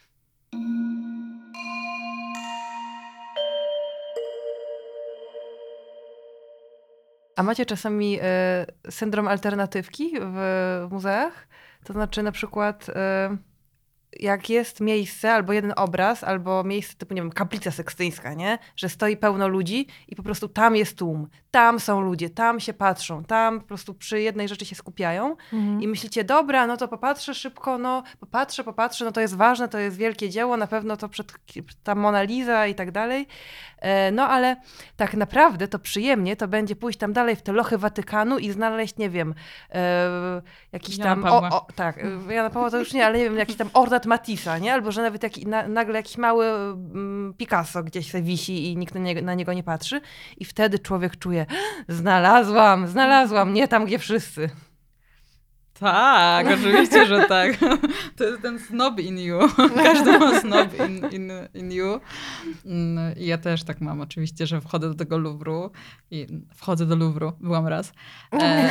A macie czasami y, syndrom alternatywki w, w, muzeach? To znaczy na przykład... Y, jak jest miejsce, albo jeden obraz, albo miejsce typu, nie wiem, kaplica sekstyńska, nie? Że stoi pełno ludzi i po prostu tam jest tłum, tam są ludzie, tam się patrzą, tam po prostu przy jednej rzeczy się skupiają mhm. i myślicie, dobra, no to popatrzę szybko, no popatrzę, popatrzę, no to jest ważne, to jest wielkie dzieło, na pewno to przed, ta Mona Lisa i tak dalej, no ale tak naprawdę to przyjemnie to będzie pójść tam dalej w te lochy Watykanu i znaleźć, nie wiem, e, jakiś Jana tam, o, o, tak, e, Jana Pawła to już nie, ale nie wiem, jakiś tam ornat Matissa, nie? Albo że nawet jak, na, nagle jakiś mały mm, Picasso gdzieś sobie wisi i nikt na niego, na niego nie patrzy i wtedy człowiek czuje, znalazłam, znalazłam, nie tam, gdzie wszyscy. Tak, oczywiście, że tak. To jest ten snob in you. Każdy ma snob in, in, in you. Mm, I ja też tak mam, oczywiście, że wchodzę do tego Louvru i wchodzę do Louvru, byłam raz. E,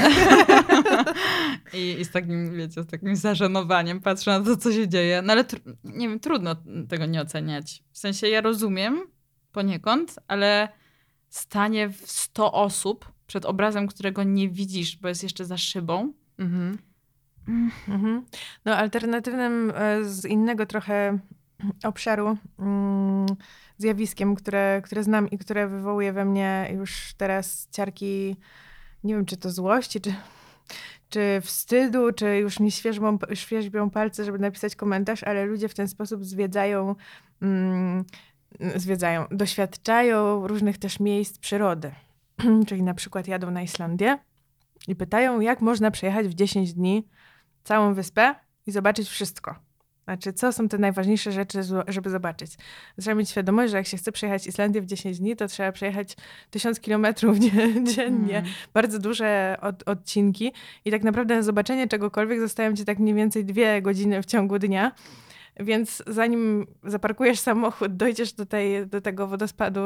i, I z takim, wiecie, z takim zażenowaniem patrzę na to, co się dzieje. No ale nie wiem, trudno tego nie oceniać. W sensie ja rozumiem poniekąd, ale stanie w 100 osób przed obrazem, którego nie widzisz, bo jest jeszcze za szybą. Mhm Mhm. No, alternatywnym e, z innego trochę obszaru mm, zjawiskiem, które, które znam i które wywołuje we mnie już teraz ciarki, nie wiem, czy to złości, czy, czy wstydu, czy już mi świeżbią, świeżbią palce, żeby napisać komentarz, ale ludzie w ten sposób zwiedzają, mm, zwiedzają, doświadczają różnych też miejsc przyrody. Czyli na przykład jadą na Islandię i pytają, jak można przejechać w 10 dni całą wyspę i zobaczyć wszystko. Znaczy, co są te najważniejsze rzeczy, żeby zobaczyć? Trzeba mieć świadomość, że jak się chce przejechać Islandię w 10 dni, to trzeba przejechać 1000 kilometrów dziennie, mm. bardzo duże od, odcinki i tak naprawdę na zobaczenie czegokolwiek zostają ci tak mniej więcej dwie godziny w ciągu dnia. Więc zanim zaparkujesz samochód, dojdziesz do, tej, do tego wodospadu,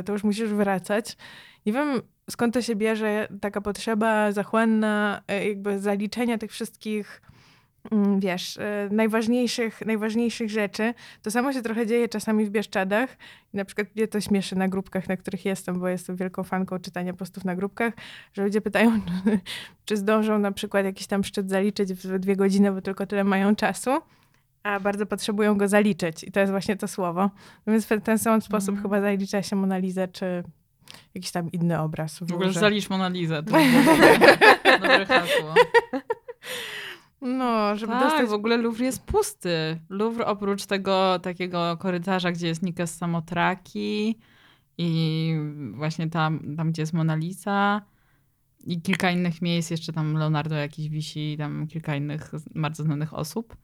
y, to już musisz wracać. Nie wiem, skąd to się bierze, taka potrzeba zachłanna, y, jakby zaliczenia tych wszystkich, mm, wiesz, y, najważniejszych, najważniejszych rzeczy. To samo się trochę dzieje czasami w Bieszczadach. Na przykład mnie to śmieszy na grupkach, na których jestem, bo jestem wielką fanką czytania postów na grupkach, że ludzie pytają, czy zdążą na przykład jakiś tam szczyt zaliczyć w dwie godziny, bo tylko tyle mają czasu a bardzo potrzebują go zaliczyć. I to jest właśnie to słowo. No więc w ten sam sposób mm. chyba zalicza się Monalizę, czy jakiś tam inny obraz. W, w ogóle zalicz Monalizę. To dobre, dobre hasło. No, żeby tak, dostać... w ogóle Louvre jest pusty. Louvre oprócz tego takiego korytarza, gdzie jest Nikes Samotraki i właśnie tam, tam gdzie jest Mona Lisa i kilka innych miejsc, jeszcze tam Leonardo jakiś wisi, tam kilka innych bardzo znanych osób,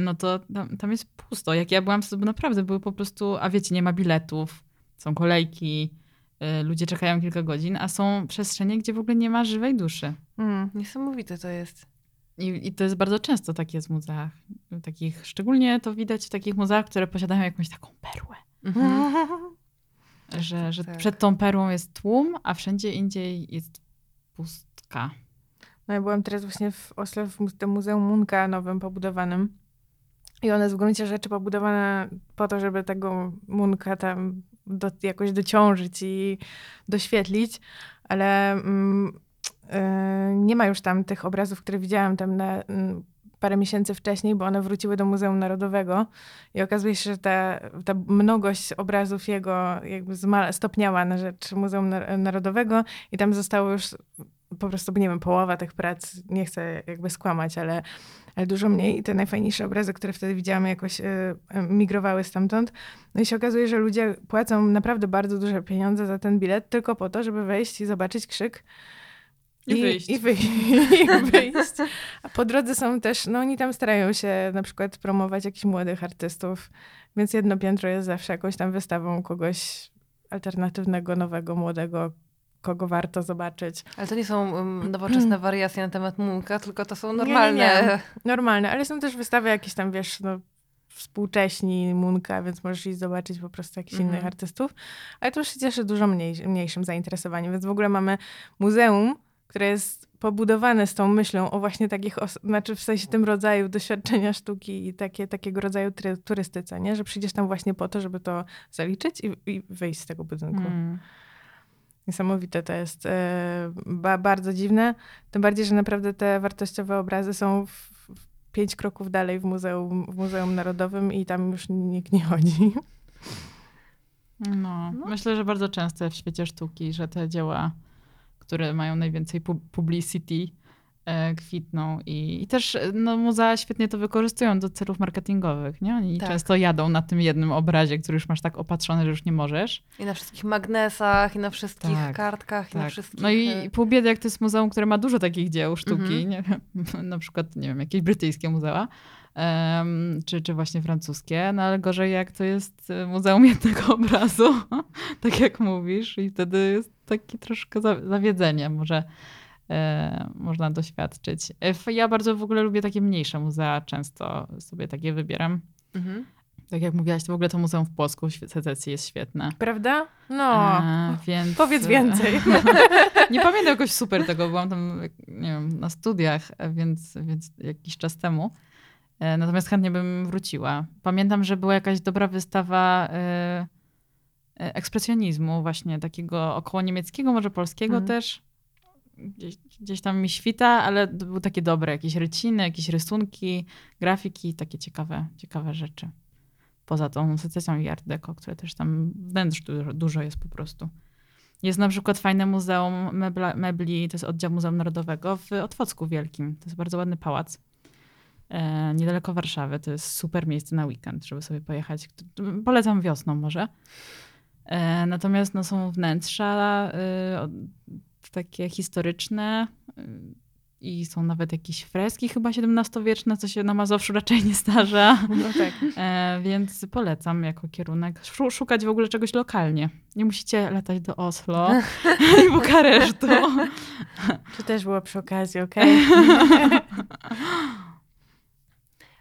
no to tam, tam jest pusto. Jak ja byłam, to naprawdę były po prostu, a wiecie, nie ma biletów, są kolejki, y, ludzie czekają kilka godzin, a są przestrzenie, gdzie w ogóle nie ma żywej duszy. Mm. Niesamowite to jest. I, I to jest bardzo często tak jest w muzeach. Takich, szczególnie to widać w takich muzeach, które posiadają jakąś taką perłę. Mhm. Że, że Tak. przed tą perłą jest tłum, a wszędzie indziej jest pustka. No ja byłam teraz właśnie w Oslo, w tym Muzeum Munka nowym pobudowanym. I one w gruncie rzeczy pobudowane po to, żeby tego Munka tam do, jakoś dociążyć i doświetlić, ale mm, y, nie ma już tam tych obrazów, które widziałam tam na, mm, parę miesięcy wcześniej, bo one wróciły do Muzeum Narodowego i okazuje się, że ta, ta mnogość obrazów jego jakby stopniała na rzecz Muzeum Nar- Narodowego i tam zostało już po prostu, nie wiem, połowa tych prac, nie chcę jakby skłamać, ale, ale dużo mniej. I te najfajniejsze obrazy, które wtedy widziałam, jakoś y, migrowały stamtąd. No i się okazuje, że ludzie płacą naprawdę bardzo duże pieniądze za ten bilet tylko po to, żeby wejść i zobaczyć krzyk. I wyjść. I, wyjść. I wyjść. A po drodze są też, no oni tam starają się na przykład promować jakichś młodych artystów, więc jedno piętro jest zawsze jakąś tam wystawą kogoś alternatywnego, nowego, młodego, kogo warto zobaczyć. Ale to nie są um, nowoczesne wariacje na temat Munka, tylko to są Nie, nie, normalne. nie. Normalne, ale są też wystawy jakieś tam, wiesz, no, współcześni Munka, więc możesz iść zobaczyć po prostu jakichś Mhm. innych artystów. Ale to już się cieszy dużo mniej, mniejszym zainteresowaniem, więc w ogóle mamy muzeum, które jest pobudowane z tą myślą o właśnie takich, os- znaczy w sensie tym rodzaju doświadczenia sztuki i takie, takiego rodzaju turystyce, nie? Że przyjdziesz tam właśnie po to, żeby to zaliczyć i, i wyjść z tego budynku. Mm. Niesamowite to jest. e, Ba, bardzo dziwne. Tym bardziej, że naprawdę te wartościowe obrazy są w, w pięć kroków dalej w muzeum, w muzeum Narodowym i tam już nikt nie chodzi. No, myślę, że bardzo często w świecie sztuki, że te dzieła, które mają najwięcej pu- publicity, kwitną i, i też e, no, muzea świetnie to wykorzystują do celów marketingowych, nie? Oni Tak. często jadą na tym jednym obrazie, który już masz tak opatrzony, że już nie możesz. I na wszystkich magnesach, i na wszystkich Tak, kartkach, i na Tak. wszystkich... No i e, pół biedy, jak to jest muzeum, które ma dużo takich dzieł sztuki, Mhm. nie wiem, na przykład, nie wiem, jakieś brytyjskie muzea, em, czy, czy właśnie francuskie, no ale gorzej jak to jest e, muzeum jednego obrazu, tak jak mówisz, i wtedy jest takie troszkę za- zawiedzenie może e, można doświadczyć. E, Ja bardzo w ogóle lubię takie mniejsze muzea, często sobie takie wybieram. Mhm. Tak jak mówiłaś, to w ogóle to muzeum w Płocku w Sececji jest świetne. Prawda? No. E, więc, Powiedz więcej. nie pamiętam jakoś super tego, byłam tam, nie wiem, na studiach, e, więc, więc jakiś czas temu. E, Natomiast chętnie bym wróciła. Pamiętam, że była jakaś dobra wystawa e, e, ekspresjonizmu, właśnie takiego około niemieckiego, może polskiego Mhm. też. Gdzieś, gdzieś tam mi świta, ale to były takie dobre, jakieś ryciny, jakieś rysunki, grafiki, takie ciekawe, ciekawe rzeczy. Poza tą secesją i art deco, które też tam wnętrz dużo, dużo jest po prostu. Jest na przykład fajne muzeum mebla, mebli, to jest oddział Muzeum Narodowego w Otwocku Wielkim. To jest bardzo ładny pałac. E, niedaleko Warszawy. To jest super miejsce na weekend, żeby sobie pojechać. Polecam wiosną może. E, natomiast no, są wnętrza y, takie historyczne y, i są nawet jakieś freski chyba XVII-wieczne, co się na Mazowszu raczej nie zdarza. No tak. E, więc polecam jako kierunek szu- szukać w ogóle czegoś lokalnie. Nie musicie latać do Oslo i Bukaresztu. To też było przy okazji, okej?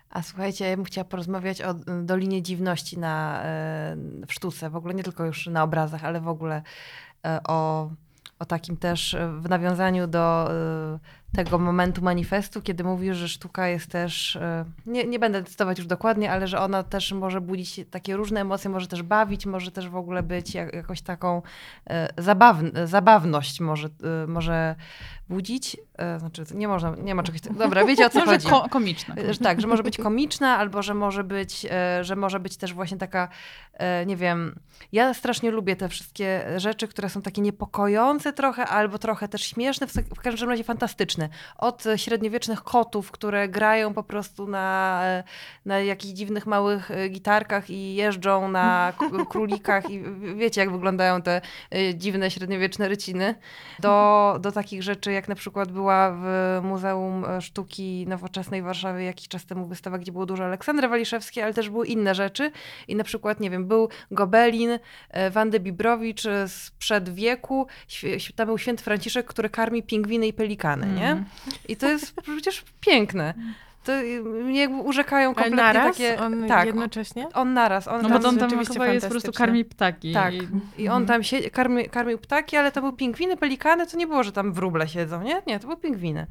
A słuchajcie, ja bym chciała porozmawiać o y, Dolinie Dziwności na, e, w sztuce. W ogóle nie tylko już na obrazach, ale w ogóle o, o takim też e, w nawiązaniu do e, tego momentu manifestu, kiedy mówisz, że sztuka jest też, e, nie, nie będę cytować już dokładnie, ale że ona też może budzić takie różne emocje, może też bawić, może też w ogóle być jak, jakoś taką zabawn, zabawność może, może budzić. E, Znaczy, nie można, nie ma czegoś takiego. Dobra, wiecie o co Może chodzi. ko- komiczne. Że Tak, że może być komiczna, albo że może być, e, że może być też właśnie taka, e, nie wiem, ja strasznie lubię te wszystkie rzeczy, które są takie niepokojące trochę, albo trochę też śmieszne, w, każdym razie fantastyczne. Od średniowiecznych kotów, które grają po prostu na, na jakichś dziwnych małych e, gitarkach i jeżdżą na królikach i wiecie, jak wyglądają te e, dziwne średniowieczne ryciny, do, do takich rzeczy, jak na przykład była w Muzeum Sztuki Nowoczesnej w Warszawie jakiś czas temu wystawa, gdzie było dużo Aleksandry Waliszewskiej, ale też były inne rzeczy i na przykład, nie wiem, był Gobelin e, Wandy Bibrowicz sprzed wieku, świe- tam był święty Franciszek, który karmi pingwiny i pelikany, nie? Mm. I to jest przecież piękne. To y, mnie urzekają Ale kompletnie naraz? takie... On tak, jednocześnie? on naraz. On No tam, bo on tam chyba jest po prostu karmi ptaki. Tak. I, I on Mhm. tam się, karmi, karmił ptaki, ale to były pingwiny, pelikany, to nie było, że tam wróble siedzą, nie? Nie, to były pingwiny.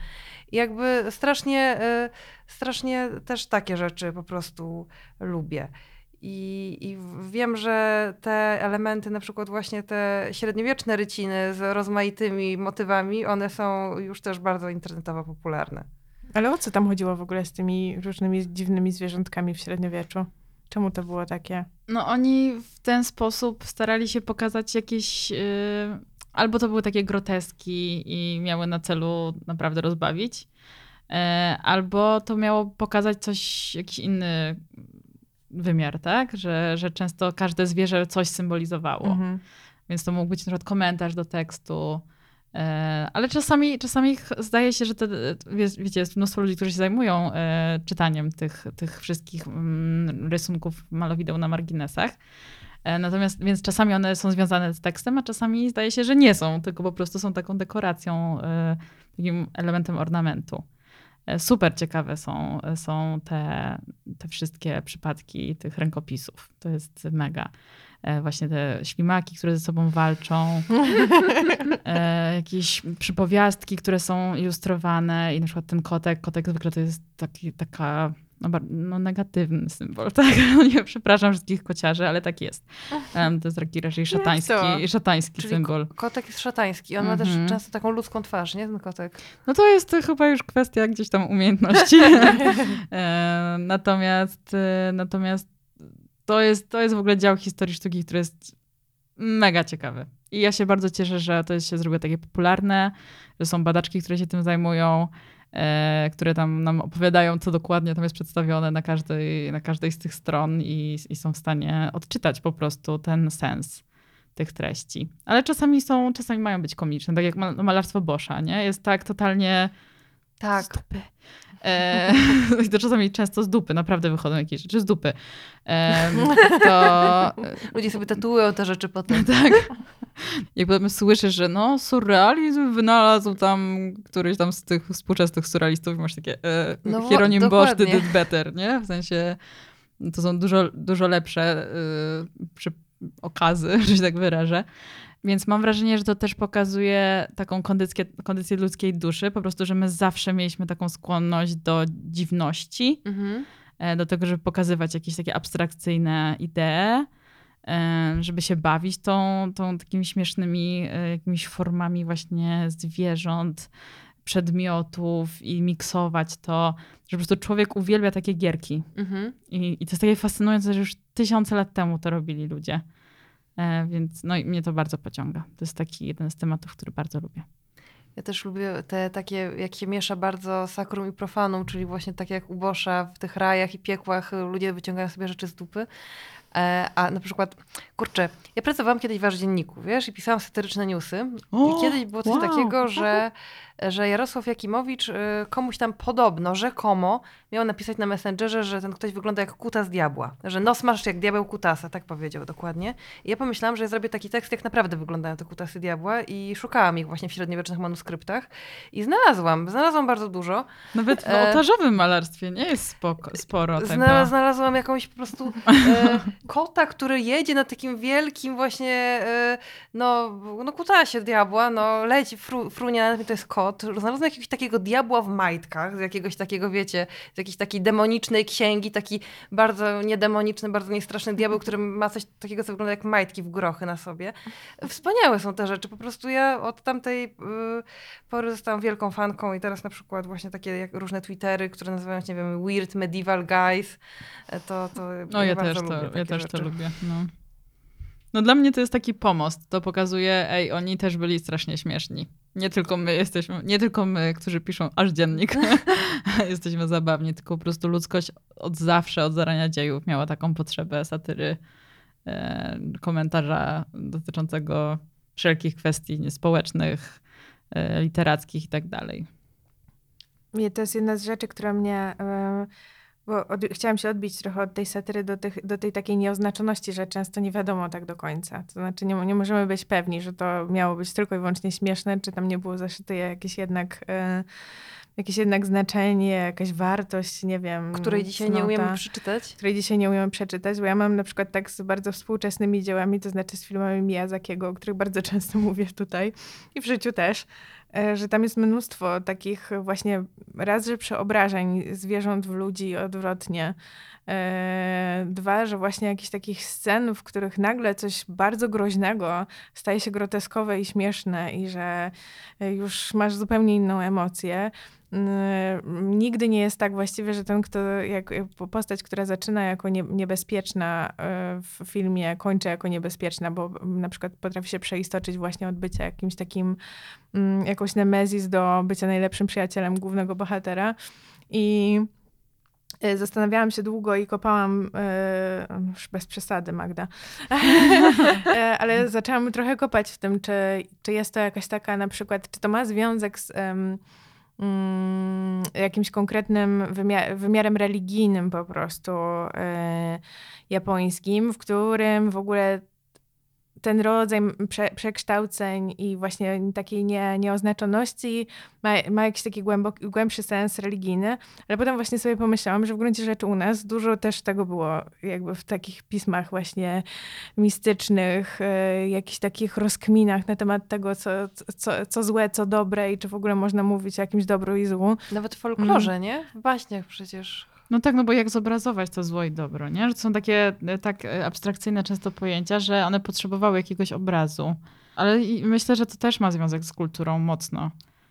I jakby strasznie, y, strasznie też takie rzeczy po prostu lubię. I, I wiem, że te elementy, na przykład właśnie te średniowieczne ryciny z rozmaitymi motywami, one są już też bardzo internetowo popularne. Ale o co tam chodziło w ogóle z tymi różnymi dziwnymi zwierzątkami w średniowieczu? Czemu to było takie? No oni w ten sposób starali się pokazać jakieś... Yy, albo to były takie groteski i miały na celu naprawdę rozbawić, yy, albo to miało pokazać coś, jakiś inny wymiar, tak? Że, że często każde zwierzę coś symbolizowało. Mhm. Więc to mógł być na przykład komentarz do tekstu. E, Ale czasami, czasami zdaje się, że wie, wiecie, jest mnóstwo ludzi, którzy się zajmują e, czytaniem tych, tych wszystkich mm, rysunków malowideł na marginesach. E, Natomiast, więc czasami one są związane z tekstem, a czasami zdaje się, że nie są, tylko po prostu są taką dekoracją, takim elementem ornamentu. Super ciekawe są, są te, te wszystkie przypadki tych rękopisów. To jest mega. E, Właśnie te ślimaki, które ze sobą walczą, e, jakieś przypowiastki, które są ilustrowane i na przykład ten kotek, kotek zwykle to jest taki, taka no, no, negatywny symbol, tak? No Nie, przepraszam wszystkich kociarzy, ale tak jest. Em, To jest taki raczej szatański, szatański Czyli symbol. Kotek jest szatański. On ma też Mhm. często taką ludzką twarz, nie? Ten kotek. No to jest to chyba już kwestia gdzieś tam umiejętności. E, natomiast, natomiast to jest, to jest w ogóle dział historii sztuki, który jest mega ciekawy. I ja się bardzo cieszę, że to się zrobiło takie popularne, że są badaczki, które się tym zajmują, e, które tam nam opowiadają, co dokładnie tam jest przedstawione na każdej, na każdej z tych stron i, i są w stanie odczytać po prostu ten sens tych treści. Ale czasami są, czasami mają być komiczne, tak jak ma- malarstwo Boscha, nie? Jest tak totalnie Tak. z dupy. E, to czasami często z dupy, naprawdę wychodzą jakieś rzeczy z dupy. E, to Ludzie sobie tatuują te rzeczy potem. tak. Jak potem słyszysz, że no, surrealizm wynalazł tam któryś tam z tych współczesnych surrealistów i masz takie e, No Hieronim Bosch did it better, nie? W sensie to są dużo, dużo lepsze e, przy okazy, że się tak wyrażę. Więc mam wrażenie, że to też pokazuje taką kondycję, kondycję ludzkiej duszy, po prostu, że my zawsze mieliśmy taką skłonność do dziwności, Mhm. e, do tego, żeby pokazywać jakieś takie abstrakcyjne idee, e, żeby się bawić tą, tą takimi śmiesznymi e, jakimiś formami właśnie zwierząt, przedmiotów i miksować to, że po prostu człowiek uwielbia takie gierki. Mhm. I, I to jest takie fascynujące, że już tysiące lat temu to robili ludzie. E, więc no i mnie to bardzo pociąga. To jest taki jeden z tematów, który bardzo lubię. Ja też lubię te takie, jak się miesza bardzo sakrum i profanum, czyli właśnie tak jak u Boscha w tych rajach i piekłach y, ludzie wyciągają sobie rzeczy z dupy. E, A na przykład, kurczę, ja pracowałam kiedyś w Wasz Dzienniku, wiesz, i pisałam satyryczne newsy. I kiedyś było coś wow. takiego, że, że Jarosław Jakimowicz y, komuś tam podobno, rzekomo, miał napisać na Messengerze, że ten ktoś wygląda jak kutas diabła. Że nos masz jak diabeł kutasa, tak powiedział dokładnie. I ja pomyślałam, że ja zrobię taki tekst, jak naprawdę wyglądają te kutasy diabła i szukałam ich właśnie w średniowiecznych manuskryptach. I znalazłam, znalazłam bardzo dużo. Nawet w E, ołtarzowym malarstwie nie jest spoko, sporo tego. Znalaz, znalazłam jakąś po prostu e, kota, który jedzie na takim wielkim właśnie, e, no, no kutasie diabła, no leci, fru, tym, to jest kot. Znalazłam jakiegoś takiego diabła w majtkach, z jakiegoś takiego, wiecie, z jakiejś takiej demonicznej księgi, taki bardzo niedemoniczny, bardzo niestraszny diabeł, który ma coś takiego, co wygląda jak majtki w grochy na sobie. Wspaniałe są te rzeczy, po prostu ja od tamtej y, pory zostałam wielką fanką i teraz na przykład właśnie takie jak różne Twittery, które nazywają się, nie wiem, Weird Medieval Guys, to, to No ja bardzo też lubię to, takie ja też rzeczy. to lubię. No. No dla mnie to jest taki pomost. To pokazuje, ej, oni też byli strasznie śmieszni. Nie tylko my jesteśmy, nie tylko my, którzy piszą aż dziennik, jesteśmy zabawni, tylko po prostu ludzkość od zawsze, od zarania dziejów miała taką potrzebę satyry, e, komentarza dotyczącego wszelkich kwestii społecznych, e, literackich i tak dalej. To jest jedna z rzeczy, która mnie. E, bo od, chciałam się odbić trochę od tej satyry do, tych, do tej takiej nieoznaczoności, że często nie wiadomo tak do końca. To znaczy, nie, nie możemy być pewni, że to miało być tylko i wyłącznie śmieszne, czy tam nie było zaszyte jakieś jednak. E, jakieś jednak znaczenie, jakaś wartość, nie wiem. Której dzisiaj cnota, nie umiemy przeczytać. Której dzisiaj nie umiemy przeczytać, bo ja mam na przykład tak z bardzo współczesnymi dziełami, to znaczy z filmami Miyazakiego, o których bardzo często mówię tutaj i w życiu też, że tam jest mnóstwo takich właśnie raz, że przeobrażeń zwierząt w ludzi odwrotnie. E, dwa, że właśnie jakichś takich scen, w których nagle coś bardzo groźnego staje się groteskowe i śmieszne i że już masz zupełnie inną emocję. Nigdy nie jest tak właściwie, że ten, kto, jak postać, która zaczyna jako nie, niebezpieczna e, w filmie, kończy jako niebezpieczna, bo na przykład potrafi się przeistoczyć właśnie od bycia jakimś takim, mm, jakąś nemezis do bycia najlepszym przyjacielem głównego bohatera. I e, Zastanawiałam się długo i kopałam, e, już bez przesady, Magda, ale zaczęłam trochę kopać w tym, czy, czy jest to jakaś taka na przykład, czy to ma związek z mm, jakimś konkretnym wymiar, wymiarem religijnym po prostu y, japońskim, w którym w ogóle ten rodzaj prze, przekształceń i właśnie takiej nie, nieoznaczoności ma, ma jakiś taki głęboki, głębszy sens religijny, ale potem właśnie sobie pomyślałam, że w gruncie rzeczy u nas dużo też tego było jakby w takich pismach właśnie mistycznych, y, jakichś takich rozkminach na temat tego, co, co, co złe, co dobre i czy w ogóle można mówić o jakimś dobru i złu. Nawet w folklorze, mm. nie? W baśniach przecież no tak, no bo jak zobrazować to zło i dobro, nie? Że to są takie e, tak e, abstrakcyjne często pojęcia, że one potrzebowały jakiegoś obrazu. Ale myślę, że to też ma związek z kulturą mocno.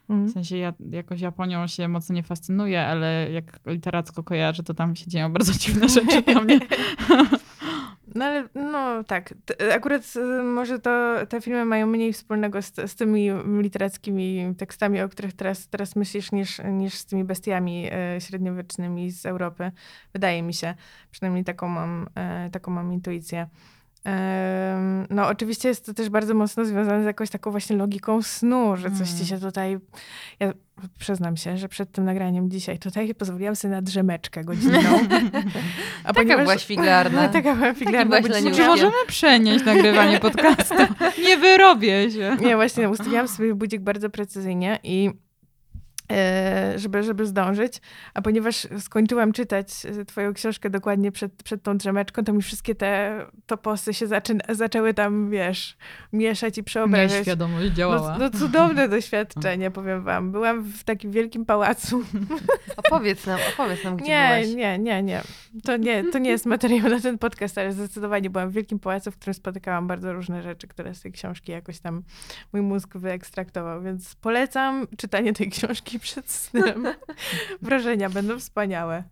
Mm. W sensie ja jakoś Japonią się mocno nie fascynuję, ale jak literacko kojarzę, to tam się dzieją bardzo dziwne rzeczy dla mnie. No ale no tak, akurat y, może to te filmy mają mniej wspólnego z, z tymi literackimi tekstami, o których teraz, teraz myślisz, niż, niż z tymi bestiami e, średniowiecznymi z Europy. Wydaje mi się. Przynajmniej taką mam, e, taką mam intuicję. No, oczywiście jest to też bardzo mocno związane z jakąś taką właśnie logiką snu, że coś ci mm. się tutaj. Ja przyznam się, że przed tym nagraniem dzisiaj tutaj pozwoliłam sobie na drzemeczkę godzinną. A taka ponieważ... byłaś figlarna. taka była figlarna. Czy możemy przenieść nagrywanie podcastu? Nie wyrobię się. Nie, właśnie ustawiłam sobie budzik bardzo precyzyjnie i żeby, żeby zdążyć. A ponieważ skończyłam czytać e, twoją książkę dokładnie przed, przed tą drzemeczką, to mi wszystkie te toposy się zaczyna, zaczęły tam, wiesz, mieszać i przeobrażać. Świadomość działała. No, no cudowne doświadczenie, powiem wam. Byłam w takim wielkim pałacu. Opowiedz nam, opowiedz nam, gdzie nie, byłaś. Nie, nie, nie. To nie, to nie jest materiał na ten podcast, ale zdecydowanie byłam w wielkim pałacu, w którym spotykałam bardzo różne rzeczy, które z tej książki jakoś tam mój mózg wyekstraktował, więc polecam czytanie tej książki przed snem. Wrażenia będą wspaniałe.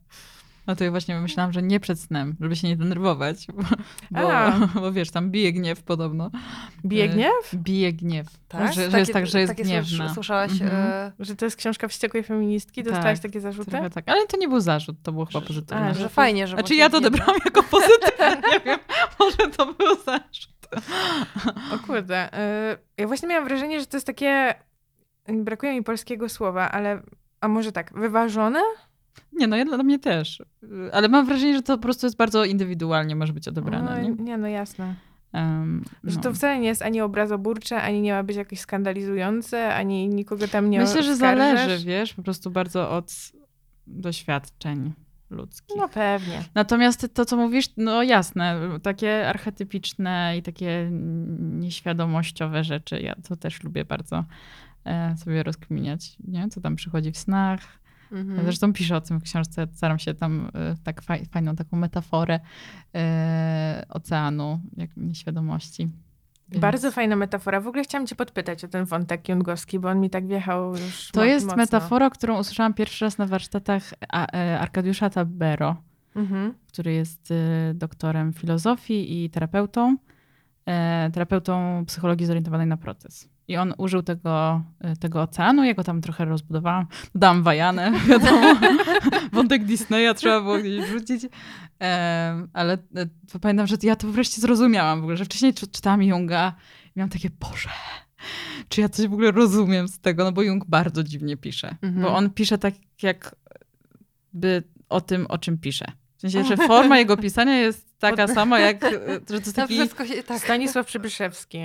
No to ja właśnie myślałam, że nie przed snem, żeby się nie denerwować, bo, bo, bo, wiesz, tam bije gniew podobno. Bije gniew? Bije gniew. Tak? Że, że jest tak, że jest gniewna. Słyszałaś? Mhm. E... Że to jest książka wściekłej feministki? Dostałaś tak, takie zarzuty? tak, ale to nie był zarzut, to było chyba pozytywne. A, że fajnie, że Znaczy ja to odebrałam jako pozytywne, nie wiem, może to był zarzut. O kurde. E, ja właśnie miałam wrażenie, że to jest takie brakuje mi polskiego słowa, ale a może tak, wyważone? Nie, no ja dla mnie też. Ale mam wrażenie, że to po prostu jest bardzo indywidualnie może być odebrane. No, nie? nie, no jasne. Um, że no. to wcale nie jest ani obrazoburcze, ani nie ma być jakieś skandalizujące, ani nikogo tam nie Myślę, że zależy, wiesz, po prostu bardzo od doświadczeń ludzkich. No pewnie. Natomiast to, co mówisz, no jasne, takie archetypiczne i takie nieświadomościowe rzeczy, ja to też lubię bardzo. E, sobie rozkminiać, nie? co tam przychodzi w snach. Mhm. Zresztą piszę o tym w książce, staram się tam e, tak faj, fajną taką metaforę e, oceanu, jak nieświadomości. Więc... Bardzo fajna metafora. W ogóle chciałam cię podpytać o ten wątek jungowski, bo on mi tak wjechał już To jest mocno. metafora, którą usłyszałam pierwszy raz na warsztatach Arkadiusza Tabero, mhm. który jest doktorem filozofii i terapeutą. terapeutą psychologii zorientowanej na proces. I on użył tego, e, tego oceanu, ja go tam trochę rozbudowałam. Dodałam wajanę, wiadomo. Wątek Disneya trzeba było gdzieś wrzucić. E, ale e, pamiętam, że ja to wreszcie zrozumiałam w ogóle, że wcześniej czy- czytałam Junga i miałam takie, Boże, czy ja coś w ogóle rozumiem z tego? No bo Jung bardzo dziwnie pisze. Mhm. Bo on pisze tak jakby o tym, o czym pisze. W sensie, że forma jego pisania jest taka sama, jak, e, że to jest taki wszystko się, tak. Stanisław Przybyszewski.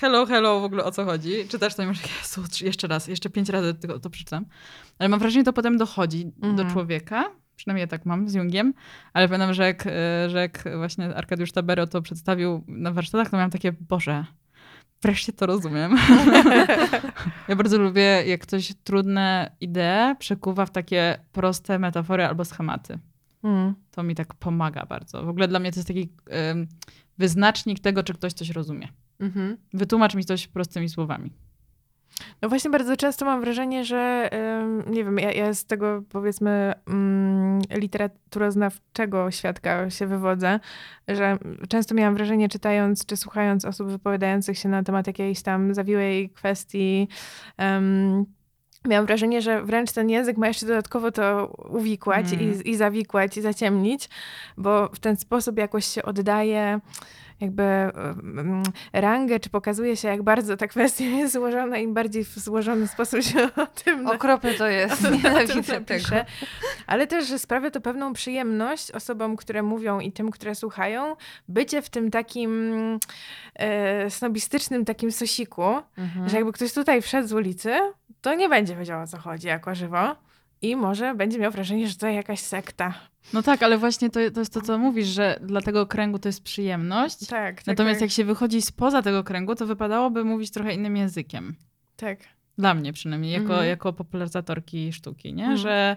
Hello, hello, w ogóle o co chodzi. Czytasz to i masz, Jezu, jeszcze raz, jeszcze pięć razy to, to przeczytam. Ale mam wrażenie, że to potem dochodzi do Mhm. człowieka. Przynajmniej ja tak mam z Jungiem. Ale pamiętam, że jak, e, że jak właśnie Arkadiusz Tabero to przedstawił na warsztatach, to miałam takie, Boże, wreszcie to rozumiem. ja bardzo lubię, jak ktoś trudne idee przekuwa w takie proste metafory albo schematy. Mm. To mi tak pomaga bardzo. W ogóle dla mnie to jest taki wyznacznik tego, czy ktoś coś rozumie. Mhm. Wytłumacz mi coś prostymi słowami. No właśnie bardzo często mam wrażenie, że nie wiem, ja, ja z tego powiedzmy um, literaturoznawczego świadka się wywodzę, że często miałam wrażenie czytając czy słuchając osób wypowiadających się na temat jakiejś tam zawiłej kwestii, um, Miałam wrażenie, że wręcz ten język ma jeszcze dodatkowo to uwikłać Mm. i, i zawikłać, i zaciemnić, bo w ten sposób jakoś się oddaje jakby rangę, czy pokazuje się, jak bardzo ta kwestia jest złożona, im bardziej w złożony sposób się o tym Okropne to jest. tym Nienawidzę tego. Ale też, że sprawia to pewną przyjemność osobom, które mówią i tym, które słuchają, bycie w tym takim e, snobistycznym takim sosiku, Mhm. że jakby ktoś tutaj wszedł z ulicy, to nie będzie wiedział o co chodzi jako żywo i może będzie miał wrażenie, że to jakaś sekta. No tak, ale właśnie to, to jest to, co mówisz, że dla tego kręgu to jest przyjemność. Tak, tak. Natomiast tak, jak się wychodzi spoza tego kręgu, to wypadałoby mówić trochę innym językiem. tak. Dla mnie przynajmniej, jako, Mhm. jako popularyzatorki sztuki, nie? Mhm. Że,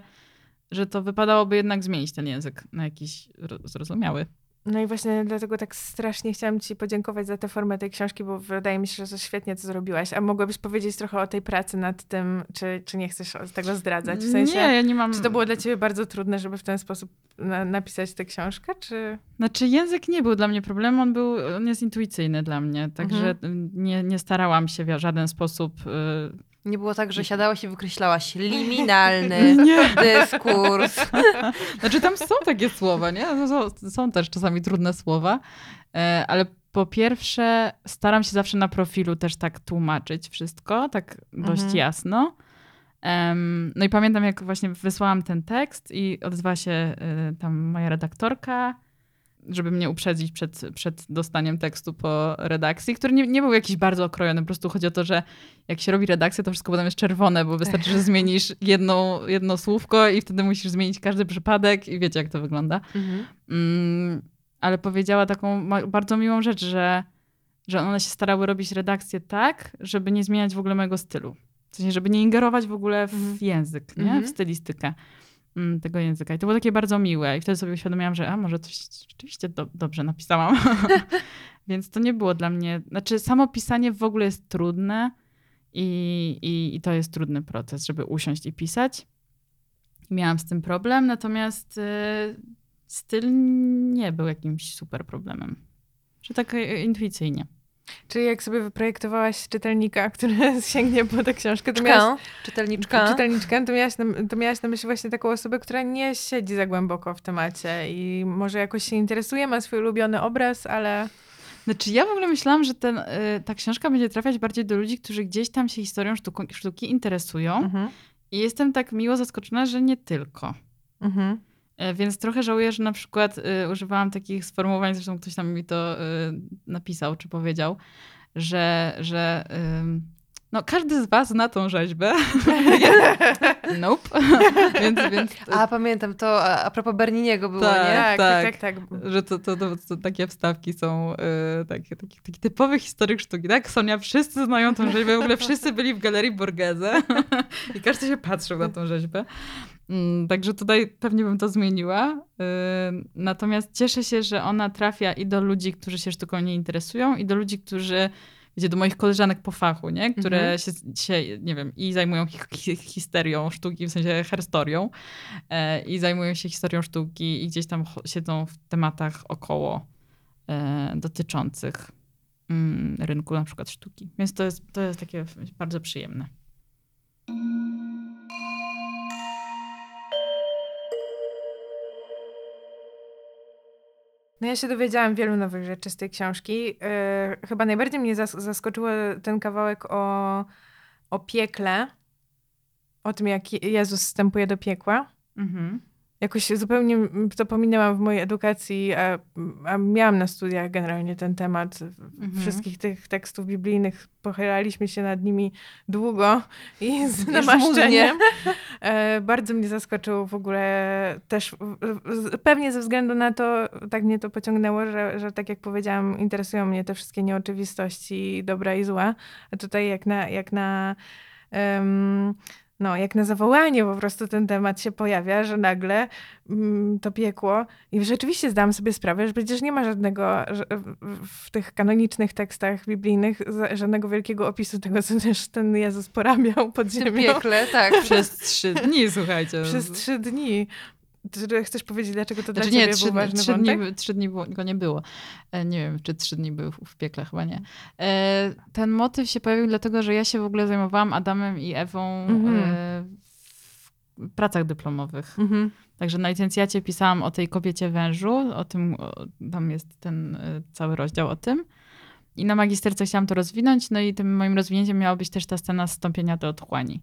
że to wypadałoby jednak zmienić ten język na jakiś ro- zrozumiały. No i właśnie dlatego tak strasznie chciałam ci podziękować za tę formę tej książki, bo wydaje mi się, że to świetnie to zrobiłaś. A mogłabyś powiedzieć trochę o tej pracy nad tym, czy, czy nie chcesz tego zdradzać? W sensie, Nie, ja nie mam... czy to było dla ciebie bardzo trudne, żeby w ten sposób na, napisać tę książkę, czy... Znaczy język nie był dla mnie problemem, on, był, on jest intuicyjny dla mnie, także Mhm. nie, nie starałam się w żaden sposób... y, Nie było tak, że siadałaś i wykreślałaś liminalny Nie. dyskurs. Znaczy tam są takie słowa, nie? No, Są, są też czasami trudne słowa, e, ale po pierwsze staram się zawsze na profilu też tak tłumaczyć wszystko, tak dość Mhm. jasno. No i pamiętam, jak właśnie wysłałam ten tekst i odezwała się e, tam moja redaktorka, żeby mnie uprzedzić przed, przed dostaniem tekstu po redakcji, który nie, nie był jakiś bardzo okrojony. Po prostu chodzi o to, że jak się robi redakcję, to wszystko potem jest czerwone, bo wystarczy, że zmienisz jedną, jedno słówko i wtedy musisz zmienić każdy przypadek i wiecie, jak to wygląda. Mhm. Mm, ale powiedziała taką bardzo miłą rzecz, że, że one się starały robić redakcję tak, żeby nie zmieniać w ogóle mojego stylu. W sensie, żeby nie ingerować w ogóle w Mhm. język, nie? Mhm. w stylistykę mm, tego języka. I to było takie bardzo miłe. I wtedy sobie uświadomiłam, że a może coś rzeczywiście do, dobrze napisałam. Więc to nie było dla mnie... Znaczy samo pisanie w ogóle jest trudne i, i, i to jest trudny proces, żeby usiąść i pisać. Miałam z tym problem, natomiast y, styl nie był jakimś super problemem. Że tak y, intuicyjnie. Czy jak sobie wyprojektowałaś czytelnika, który sięgnie po tę książkę, to miałaś, Czytelniczka. Czytelniczka. czytelniczkę, to miałaś, na, to miałaś na myśli właśnie taką osobę, która nie siedzi za głęboko w temacie i może jakoś się interesuje, ma swój ulubiony obraz, ale... Znaczy ja w ogóle myślałam, że ten, y, ta książka będzie trafiać bardziej do ludzi, którzy gdzieś tam się historią sztuku, sztuki interesują. Mhm. I jestem tak miło zaskoczona, że nie tylko. Mhm. E, Więc trochę żałuję, że na przykład y, używałam takich sformułowań, zresztą ktoś tam mi to y, napisał czy powiedział, że, że no, każdy z was zna tą rzeźbę. nope. więc, więc A pamiętam to, a, a propos Berniniego było, Tak. nie? Tak, tak, tak. tak, że to, to, to, to takie wstawki są y, takie, takie, taki typowy historyk sztuki. Tak, Sonia, wszyscy znają tą rzeźbę. W ogóle wszyscy byli w galerii Borghese i każdy się patrzył na tą rzeźbę. Mm, Także tutaj pewnie bym to zmieniła. Y, Natomiast cieszę się, że ona trafia i do ludzi, którzy się sztuką nie interesują, i do ludzi, którzy, wiecie, do moich koleżanek po fachu, nie? które Mhm. się, się, nie wiem, i zajmują hi hi histerią sztuki, w sensie herstorią, e, i zajmują się historią sztuki i gdzieś tam siedzą w tematach około e, dotyczących mm, rynku na przykład sztuki. Więc to jest, to jest takie bardzo przyjemne. No ja się dowiedziałam wielu nowych rzeczy z tej książki. Yy, chyba najbardziej mnie zas zaskoczyło ten kawałek o, o piekle, o tym, jak Jezus wstępuje do piekła. Mhm jakoś zupełnie to pominęłam w mojej edukacji, a, a miałam na studiach generalnie ten temat mhm. wszystkich tych tekstów biblijnych. Pochylaliśmy się nad nimi długo i z namaszczeniem. E, bardzo mnie zaskoczył w ogóle też, pewnie ze względu na to, tak mnie to pociągnęło, że, że tak jak powiedziałam, interesują mnie te wszystkie nieoczywistości dobra i zła. A tutaj jak na, jak na um, no, jak na zawołanie po prostu ten temat się pojawia, że nagle mm, to piekło. I rzeczywiście zdałam sobie sprawę, że przecież nie ma żadnego w tych kanonicznych tekstach biblijnych żadnego wielkiego opisu tego, co też ten Jezus porabiał pod ziemią. Piekle, tak. Przez trzy dni, słuchajcie. Przez trzy dni. Chcesz powiedzieć, dlaczego to znaczy, dla ciebie nie, był ważny trzy wątek? Dni, trzy dni go nie było. E, nie wiem, czy trzy dni był w piekle, chyba nie. E, ten motyw się pojawił dlatego, że ja się w ogóle zajmowałam Adamem i Ewą mm -hmm. w pracach dyplomowych. -hmm. Także na licencjacie pisałam o tej kobiecie wężu, o tym, tam jest ten cały rozdział o tym. I na magisterce chciałam to rozwinąć, no i tym moim rozwinięciem miała być też ta scena stąpienia do otchłani.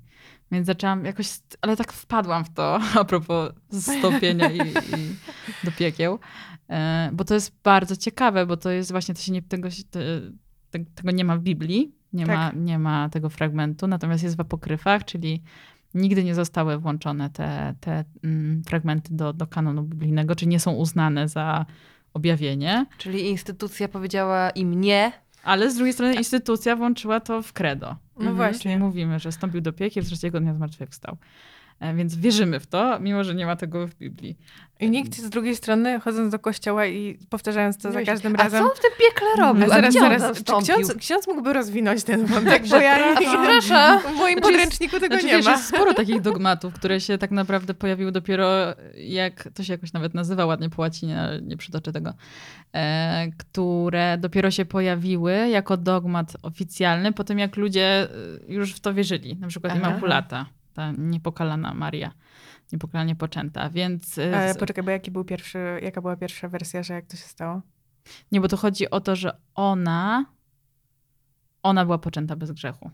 Więc zaczęłam jakoś, ale tak wpadłam w to a propos stąpienia i, i do piekieł, e, bo to jest bardzo ciekawe, bo to jest właśnie, to się nie, tego, te, tego nie ma w Biblii, nie, tak. ma, nie ma tego fragmentu, natomiast jest w apokryfach, czyli nigdy nie zostały włączone te, te mm, fragmenty do, do kanonu biblijnego, czy nie są uznane za objawienie. Czyli instytucja powiedziała im nie, ale z drugiej strony instytucja włączyła to w credo. No mhm. właśnie. Czyli mówimy, że stąpił do piekieł, trzeciego dnia zmartwychwstał. E, więc wierzymy w to, mimo że nie ma tego w Biblii. I nikt z drugiej strony, chodząc do kościoła i powtarzając to za każdym razem. A co on w tym piekle robił? A zaraz, zaraz, czy ksiądz, ksiądz mógłby rozwinąć ten wątek? Bo ja przepraszam. W moim znaczy podręczniku tego znaczy, nie wiesz, ma. Jest sporo takich dogmatów, które się tak naprawdę pojawiły dopiero, jak to się jakoś nawet nazywa ładnie po łacinie, ale nie przytoczę tego, e, które dopiero się pojawiły jako dogmat oficjalny, po tym jak ludzie e, już w to wierzyli. Na przykład Aha. Immaculata, ta niepokalana Maria niepokalanie poczęta, więc... E, Ale poczekaj, bo jaki był pierwszy, jaka była pierwsza wersja, że jak to się stało? Nie, bo to chodzi o to, że ona, ona była poczęta bez grzechu.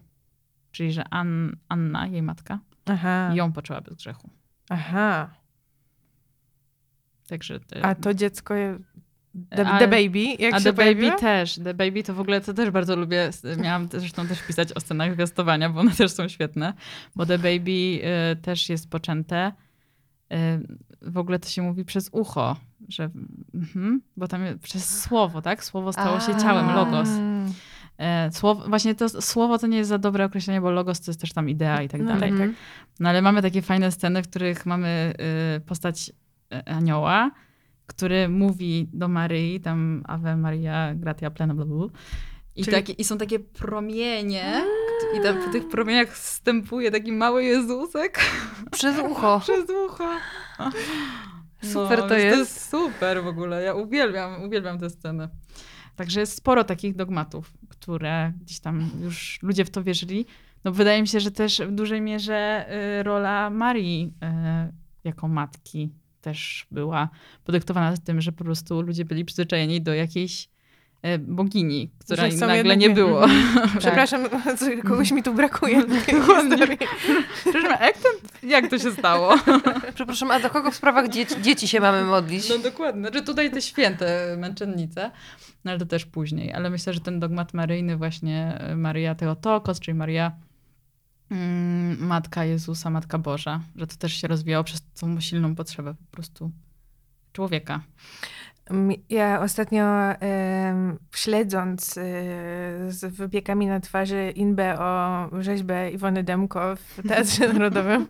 Czyli, że An, Anna, jej matka, Aha. ją poczęła bez grzechu. Aha. Także... A to dziecko The, the, Baby, jak A The Baby też. The Baby to w ogóle, to też bardzo lubię. Miałam zresztą też pisać o scenach gastowania, bo one też są świetne. Bo The Baby y, też jest poczęte w ogóle to się mówi przez ucho, że, mhm, bo tam przez słowo, tak? Słowo stało się ciałem, logos. E, słowo, właśnie to słowo to nie jest za dobre określenie, bo logos to jest też tam idea i tak no, dalej. Tak. No ale mamy takie fajne sceny, w których mamy y, postać e, anioła, który mówi do Maryi, tam Ave Maria, gratia plena, bla, bla, I, Czyli... takie, I są takie promienie, i tam po tych promieniach wstępuje taki mały Jezusek. Przez ucho. Przez ucho. Super no, to jest. To jest super w ogóle. Ja uwielbiam, uwielbiam tę scenę. Także jest sporo takich dogmatów, które gdzieś tam już ludzie w to wierzyli. No wydaje mi się, że też w dużej mierze y, rola Marii y, jako matki też była podyktowana tym, że po prostu ludzie byli przyzwyczajeni do jakiejś E, bogini, która nagle nie było. tak. Przepraszam, kogoś mi tu brakuje. Przepraszam, jak, ten, jak to się stało? Przepraszam, a do kogo w sprawach dzieci, dzieci się mamy modlić? No dokładnie. Znaczy tutaj te święte męczennice, no ale to też później. Ale myślę, że ten dogmat maryjny właśnie e, Maria Teotokos, czyli Maria Matka Jezusa, Matka Boża, że to też się rozwijało przez tą silną potrzebę po prostu człowieka. Ja ostatnio śledząc y, z wypiekami na twarzy inbę o rzeźbę Iwony Demko w Teatrze Narodowym,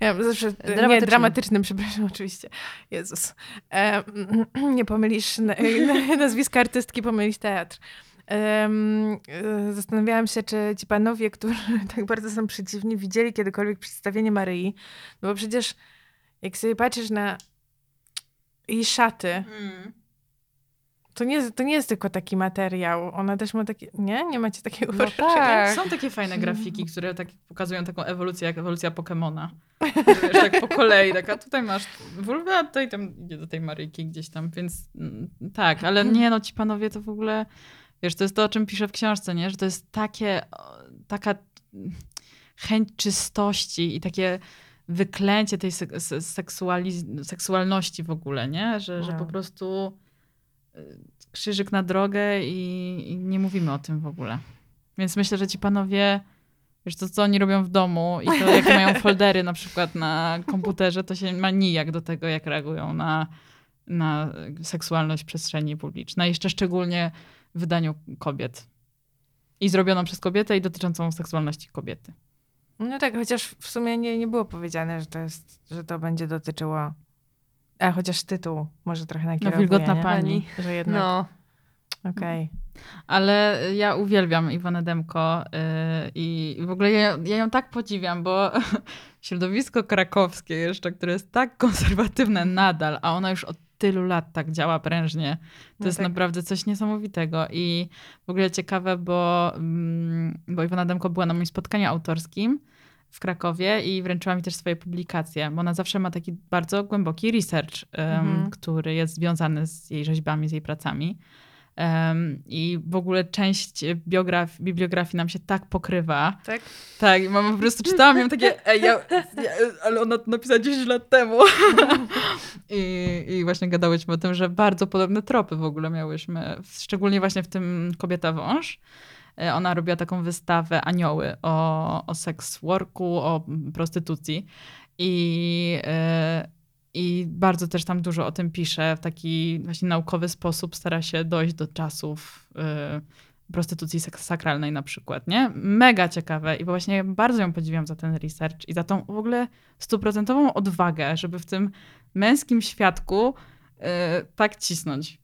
ja zawsze, dramatycznym. nie, dramatycznym, przepraszam, oczywiście, Jezus, nie pomylisz nazwiska artystki, pomylisz teatr. Y, zastanawiałam się, czy ci panowie, którzy tak bardzo są przeciwni, widzieli kiedykolwiek przedstawienie Maryi, no bo przecież jak sobie patrzysz na i szaty. Mm. To nie, to nie jest tylko taki materiał. Ona też ma takie. Nie? Nie macie takiego No tak. Są takie fajne grafiki, które tak pokazują taką ewolucję, jak ewolucja Pokemona. Że Wiesz, tak po kolei, tak, a tutaj masz wulwę, a tutaj tam idzie do tej Maryjki gdzieś tam, więc mm, tak, ale nie no, ci panowie to w ogóle, wiesz, to jest to, o czym piszę w książce, nie? Że to jest takie, taka chęć czystości i takie wyklęcie tej sek- se- seksualiz- seksualności w ogóle, nie? Że, że No. po prostu y, krzyżyk na drogę i, i nie mówimy o tym w ogóle. Więc myślę, że ci panowie, wiesz, to co oni robią w domu i to jakie mają foldery na przykład na komputerze, to się ma nijak do tego, jak reagują na, na seksualność w przestrzeni publicznej. Jeszcze szczególnie wydaniu kobiet. I zrobioną przez kobietę i dotyczącą seksualności kobiety. No tak, chociaż w sumie nie, nie było powiedziane, że to, jest, że to będzie dotyczyło. A chociaż tytuł może trochę nakierowuje, wilgotna nie? pani. Że jednak, No. okej. Ale ja uwielbiam Iwonę Demko yy, i w ogóle ja, ja ją tak podziwiam, bo środowisko krakowskie jeszcze, które jest tak konserwatywne nadal, a ona już od tylu lat tak działa prężnie, to No jest tak. naprawdę coś niesamowitego. I w ogóle ciekawe, bo, mm, bo Iwona Demko była na moim spotkaniu autorskim w Krakowie i wręczyła mi też swoje publikacje, bo ona zawsze ma taki bardzo głęboki research, Mhm. który jest związany z jej rzeźbami, z jej pracami. Em, I w ogóle część biograf- bibliografii nam się tak pokrywa. Tak? Tak, i mam po prostu czytałam ją takie, ej, ja, ja, ale ona to napisała 10 lat temu. I, I właśnie gadałyśmy o tym, że bardzo podobne tropy w ogóle miałyśmy, szczególnie właśnie w tym Kobieta Wąż. E, Ona robiła taką wystawę Anioły o, o sex worku, o prostytucji. I, e, I bardzo też tam dużo o tym pisze. W taki właśnie naukowy sposób stara się dojść do czasów e, prostytucji sakralnej na przykład, nie? Mega ciekawe i właśnie bardzo ją podziwiam za ten research i za tą w ogóle stuprocentową odwagę, żeby w tym męskim świadku e, tak cisnąć.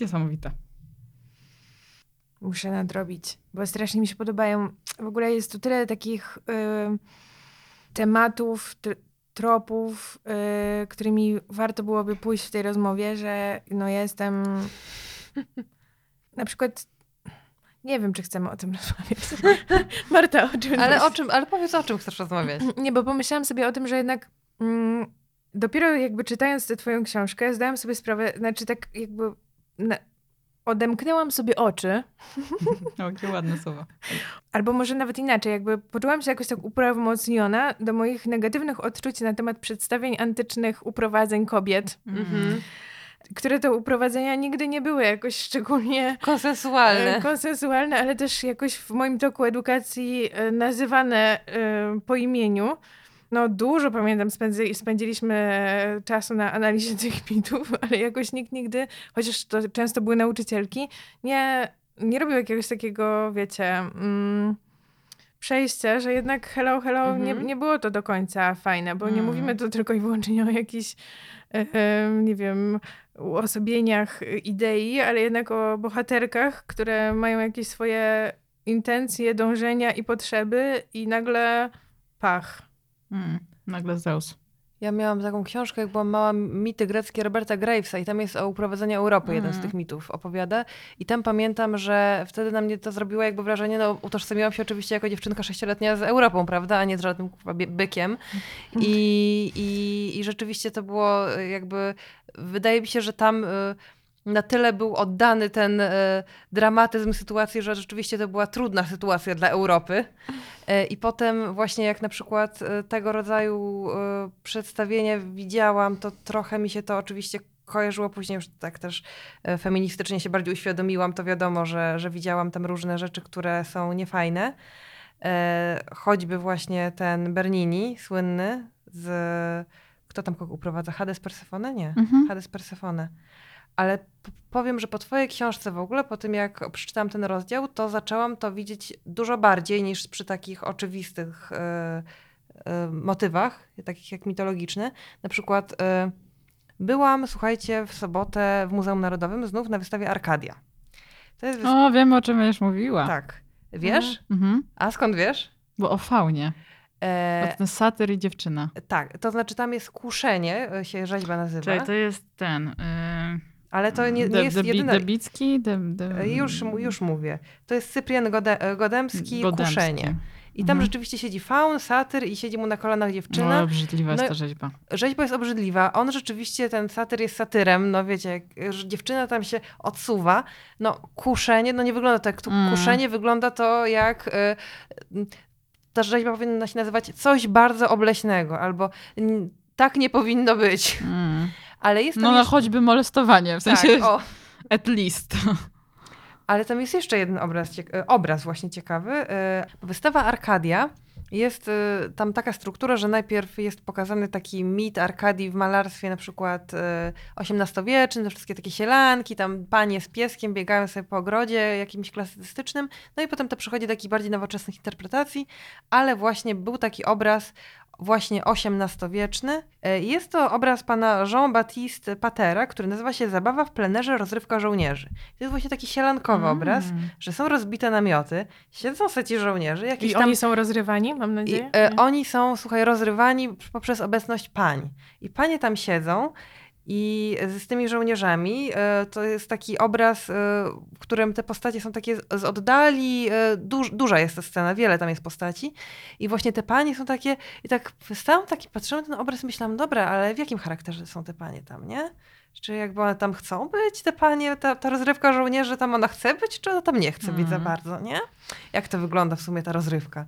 Niesamowite. Muszę nadrobić, bo strasznie mi się podobają. W ogóle jest tu tyle takich y, tematów, tropów, y, którymi warto byłoby pójść w tej rozmowie, że no ja jestem na przykład nie wiem, czy chcemy o tym rozmawiać. Marta, o czym Ale o czym, ale powiedz o czym chcesz rozmawiać. Nie, bo pomyślałam sobie o tym, że jednak mm, dopiero jakby czytając tę twoją książkę, zdałam sobie sprawę, znaczy tak jakby na, odemknęłam sobie oczy, O, jakie ładne słowa. albo może nawet inaczej, jakby poczułam się jakoś tak uprawomocniona do moich negatywnych odczuć na temat przedstawień antycznych uprowadzeń kobiet, Mhm. które to uprowadzenia nigdy nie były jakoś szczególnie Konsensualne. e, konsensualne, ale też jakoś w moim toku edukacji e, nazywane e, po imieniu. No dużo pamiętam, spędziliśmy czasu na analizie tych mitów, ale jakoś nikt nigdy, chociaż to często były nauczycielki, nie, nie robił jakiegoś takiego, wiecie, mm, przejścia, że jednak hello, hello, nie, Mhm. nie było to do końca fajne, bo nie Mm. mówimy tu tylko i wyłącznie o jakichś, e, e, nie wiem, uosobieniach idei, ale jednak o bohaterkach, które mają jakieś swoje intencje, dążenia i potrzeby i nagle pach. Mm, nagle Zeus. Ja miałam taką książkę, jak byłam mała, mity greckie Roberta Gravesa i tam jest o uprowadzeniu Europy, jeden z Mhm. tych mitów opowiada. I tam pamiętam, że wtedy na mnie to zrobiło jakby wrażenie, no utożsamiłam się oczywiście jako dziewczynka sześcioletnia z Europą, prawda, a nie z żadnym kurwa, bykiem. I, i, I rzeczywiście to było y, jakby, wydaje mi się, że tam... y, na tyle był oddany ten e, dramatyzm sytuacji, że rzeczywiście to była trudna sytuacja dla Europy. E, I potem właśnie jak na przykład e, tego rodzaju przedstawienie widziałam, to trochę mi się to oczywiście kojarzyło później już tak też feministycznie się bardziej uświadomiłam, to wiadomo, że, że widziałam tam różne rzeczy, które są niefajne. Choćby właśnie ten Bernini, słynny z... Kto tam kogo uprowadza? Hades Persefone? Nie. Mhm. Hades Persefone. Ale powiem, że po twojej książce w ogóle, po tym jak przeczytałam ten rozdział, to zaczęłam to widzieć dużo bardziej niż przy takich oczywistych e, e, motywach, takich jak mitologiczne. Na przykład e, byłam, słuchajcie, w sobotę w Muzeum Narodowym znów na wystawie Arkadia. To jest. O, wiemy o czym będziesz mówiła. Tak. Wiesz? Mhm. A skąd wiesz? Bo o faunie. E, ten satyr i dziewczyna. tak, to znaczy tam jest kuszenie, się rzeźba nazywa. Czyli to jest ten... y, Ale to nie, nie jest jedyna... Debicki? De, de... Już, już mówię. To jest Cyprian Gode, Godemski, Godemski. Kuszenie. I tam Mhm. rzeczywiście siedzi faun, satyr i siedzi mu na kolanach dziewczyna. No, obrzydliwa jest No- ta rzeźba. Rzeźba jest obrzydliwa. On rzeczywiście, ten satyr jest satyrem. No wiecie, dziewczyna tam się odsuwa. No kuszenie, no nie wygląda tak. Mm. Kuszenie wygląda to jak... Y, ta rzeźba powinna się nazywać coś bardzo obleśnego. Albo tak nie powinno być. Mm. Ale jest No, no jeszcze... choćby molestowanie, w sensie tak, o, at least. Ale tam jest jeszcze jeden obraz, e, obraz właśnie ciekawy. E, Wystawa Arkadia. Jest e, tam taka struktura, że najpierw jest pokazany taki mit Arkadii w malarstwie na przykład XVIII-wiecznym, wszystkie takie sielanki, tam panie z pieskiem biegają sobie po ogrodzie jakimś klasycznym, no i potem to przechodzi do takich bardziej nowoczesnych interpretacji, ale właśnie był taki obraz właśnie XVIII-wieczny. E, Jest to obraz pana Jean-Baptiste Patera, który nazywa się Zabawa w plenerze, rozrywka żołnierzy. To jest właśnie taki sielankowy obraz, Mm. że są rozbite namioty, siedzą seci żołnierzy, jakieś I tam... oni są rozrywani, mam I, nadzieję? e, Nie? oni są, słuchaj, rozrywani poprzez obecność pań. I panie tam siedzą i z, tymi żołnierzami e, to jest taki obraz, e, w którym te postacie są takie z, oddali. E, duż, duża jest ta scena, wiele tam jest postaci. I właśnie te panie są takie. I tak stałam taki, patrzyłam na ten obraz myślałam, dobra, ale w jakim charakterze są te panie tam, nie? Czy jakby one tam chcą być, te panie, ta, ta rozrywka żołnierzy, tam ona chce być, czy ona tam nie chce być za Mhm. bardzo, nie? Jak to wygląda w sumie ta rozrywka?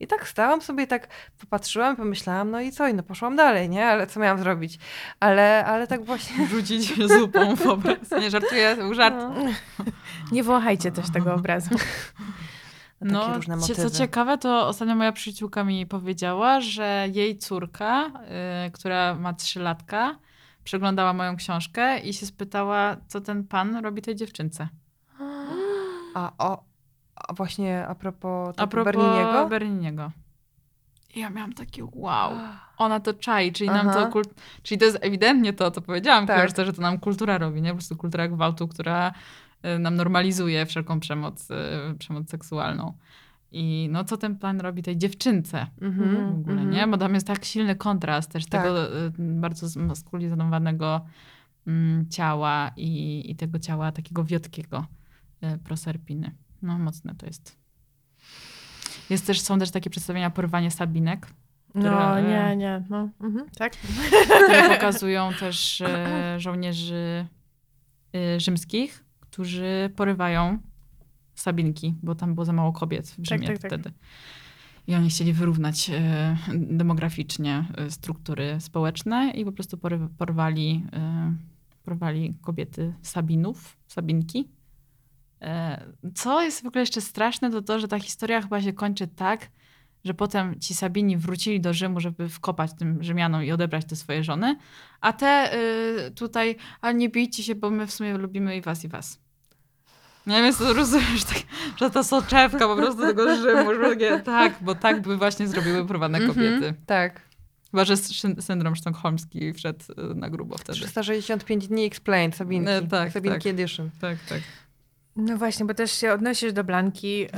I tak stałam sobie, tak popatrzyłam, pomyślałam, no i co, i no poszłam dalej, nie? Ale co miałam zrobić? Ale, ale tak właśnie... Rzucić zupą w obraz. Nie żartuję, był żart. No, Nie wąchajcie też tego obrazu. no, No, co ciekawe, to ostatnio moja przyjaciółka mi powiedziała, że jej córka, y, która ma trzy latka, przeglądała moją książkę i się spytała, co ten pan robi tej dziewczynce. A, o, a właśnie a propos, A propos Berniniego? Berniniego. I ja miałam takie wow, ona to czai, czyli nam Aha. to, kult... czyli to jest ewidentnie to, co powiedziałam, Tak. tak. że to nam kultura robi, nie? Po prostu kultura gwałtu, która y, nam normalizuje wszelką przemoc, y, przemoc seksualną. I no co ten plan robi tej dziewczynce Mhm, w ogóle, mhm. nie? Bo tam jest tak silny kontrast też Tak. tego y, bardzo zmaskulizowanego mm, ciała i, i tego ciała takiego wiotkiego y, proserpiny. No mocne to jest. Jest też, są też takie przedstawienia porwanie sabinek, No Które- nie, nie. No. Mhm, tak? które pokazują też e, żołnierzy e, rzymskich, którzy porywają Sabinki, bo tam było za mało kobiet w Rzymie tak, tak. wtedy. I oni chcieli wyrównać e, demograficznie e, struktury społeczne i po prostu porwali, e, porwali kobiety Sabinów, Sabinki. Co jest w ogóle jeszcze straszne, to to, że ta historia chyba się kończy tak, że potem ci Sabini wrócili do Rzymu, żeby wkopać tym Rzymianom i odebrać te swoje żony, a te y, tutaj, ale nie bijcie się, bo my w sumie lubimy i was, i was. Nie wiem, to rozumiesz, tak, że ta soczewka po prostu tego Rzymu, że takie, tak, bo tak by właśnie zrobiły porwane Mhm, kobiety. Tak. Chyba, że syndrom sztokholmski wszedł y, na grubo wtedy. 365 dni explained, Sabinki. E, tak, Sabinki tak. Edition. Tak, tak. No właśnie, bo też się odnosisz do Blanki.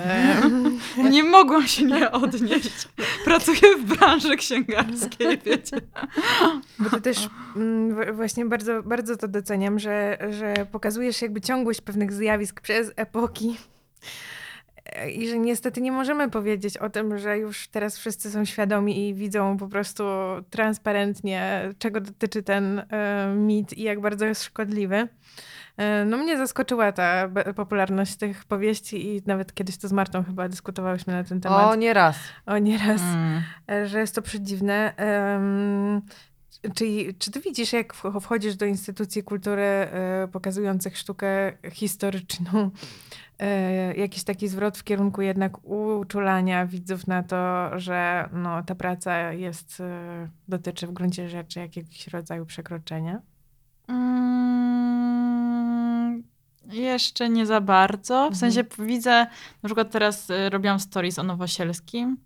E, Nie mogłam się nie odnieść. Pracuję w branży księgarskiej, wiecie. Bo to też mm, właśnie bardzo, bardzo to doceniam, że, że pokazujesz jakby ciągłość pewnych zjawisk przez epoki. E, I że niestety nie możemy powiedzieć o tym, że już teraz wszyscy są świadomi i widzą po prostu transparentnie, czego dotyczy ten e, mit i jak bardzo jest szkodliwy. E, No mnie zaskoczyła ta popularność tych powieści i nawet kiedyś to z Martą chyba dyskutowałyśmy na ten temat. O, nie raz. O nieraz Mm. e, że jest to przedziwne. Em, Czyli, czy ty widzisz, jak wch- wchodzisz do instytucji kultury e, pokazujących sztukę historyczną, e, jakiś taki zwrot w kierunku jednak uczulania widzów na to, że no, ta praca jest, e, dotyczy w gruncie rzeczy jakiegoś rodzaju przekroczenia? Mm, jeszcze nie za bardzo. W Mhm. sensie widzę, na przykład teraz y, robiłam stories o Nowosielskim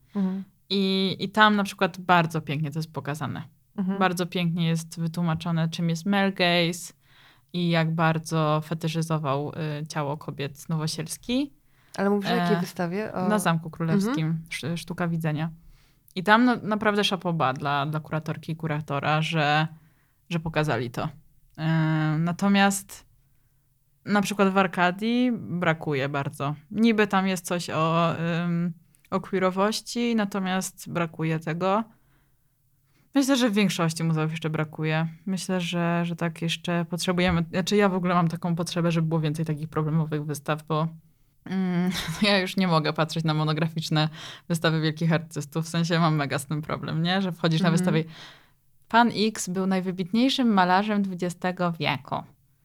i, i tam na przykład bardzo pięknie to jest pokazane. Mhm. Bardzo pięknie jest wytłumaczone, czym jest male gaze i jak bardzo fetyszyzował y, ciało kobiet Nowosielski Ale mówisz o jakiej E, wystawie? O... na Zamku Królewskim, sz- sztuka widzenia. I tam no, naprawdę szapoba dla, dla kuratorki i kuratora, że, że pokazali to. E, natomiast na przykład w Arkadii brakuje bardzo. Niby tam jest coś o, ym, o queerowości, natomiast brakuje tego. Myślę, że w większości muzeów jeszcze brakuje. Myślę, że, że tak jeszcze potrzebujemy. Znaczy, ja w ogóle mam taką potrzebę, żeby było więcej takich problemowych wystaw, bo mm, ja już nie mogę patrzeć na monograficzne wystawy wielkich artystów. W sensie mam mega z tym problem, nie? Że wchodzisz Mhm. na wystawie. Pan X był najwybitniejszym malarzem XX wieku.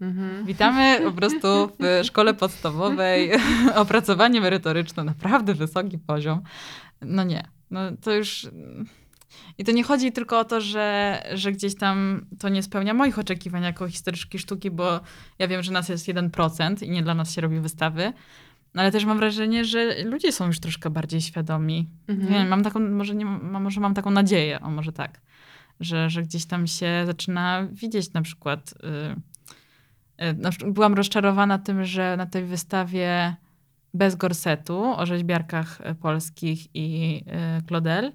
Mhm. Witamy po prostu w szkole podstawowej. Opracowanie merytoryczne, naprawdę wysoki poziom. No nie, no to już. I to nie chodzi tylko o to, że, że gdzieś tam to nie spełnia moich oczekiwań jako historyczki sztuki, bo ja wiem, że nas jest 1% i nie dla nas się robi wystawy. No ale też mam wrażenie, że ludzie są już troszkę bardziej świadomi. Mhm. Nie mam taką, może, nie, mam- może mam taką nadzieję, o może tak, że, że gdzieś tam się zaczyna widzieć na przykład. y, na przykład byłam rozczarowana tym, że na tej wystawie bez gorsetu o rzeźbiarkach y, polskich i y, Claudel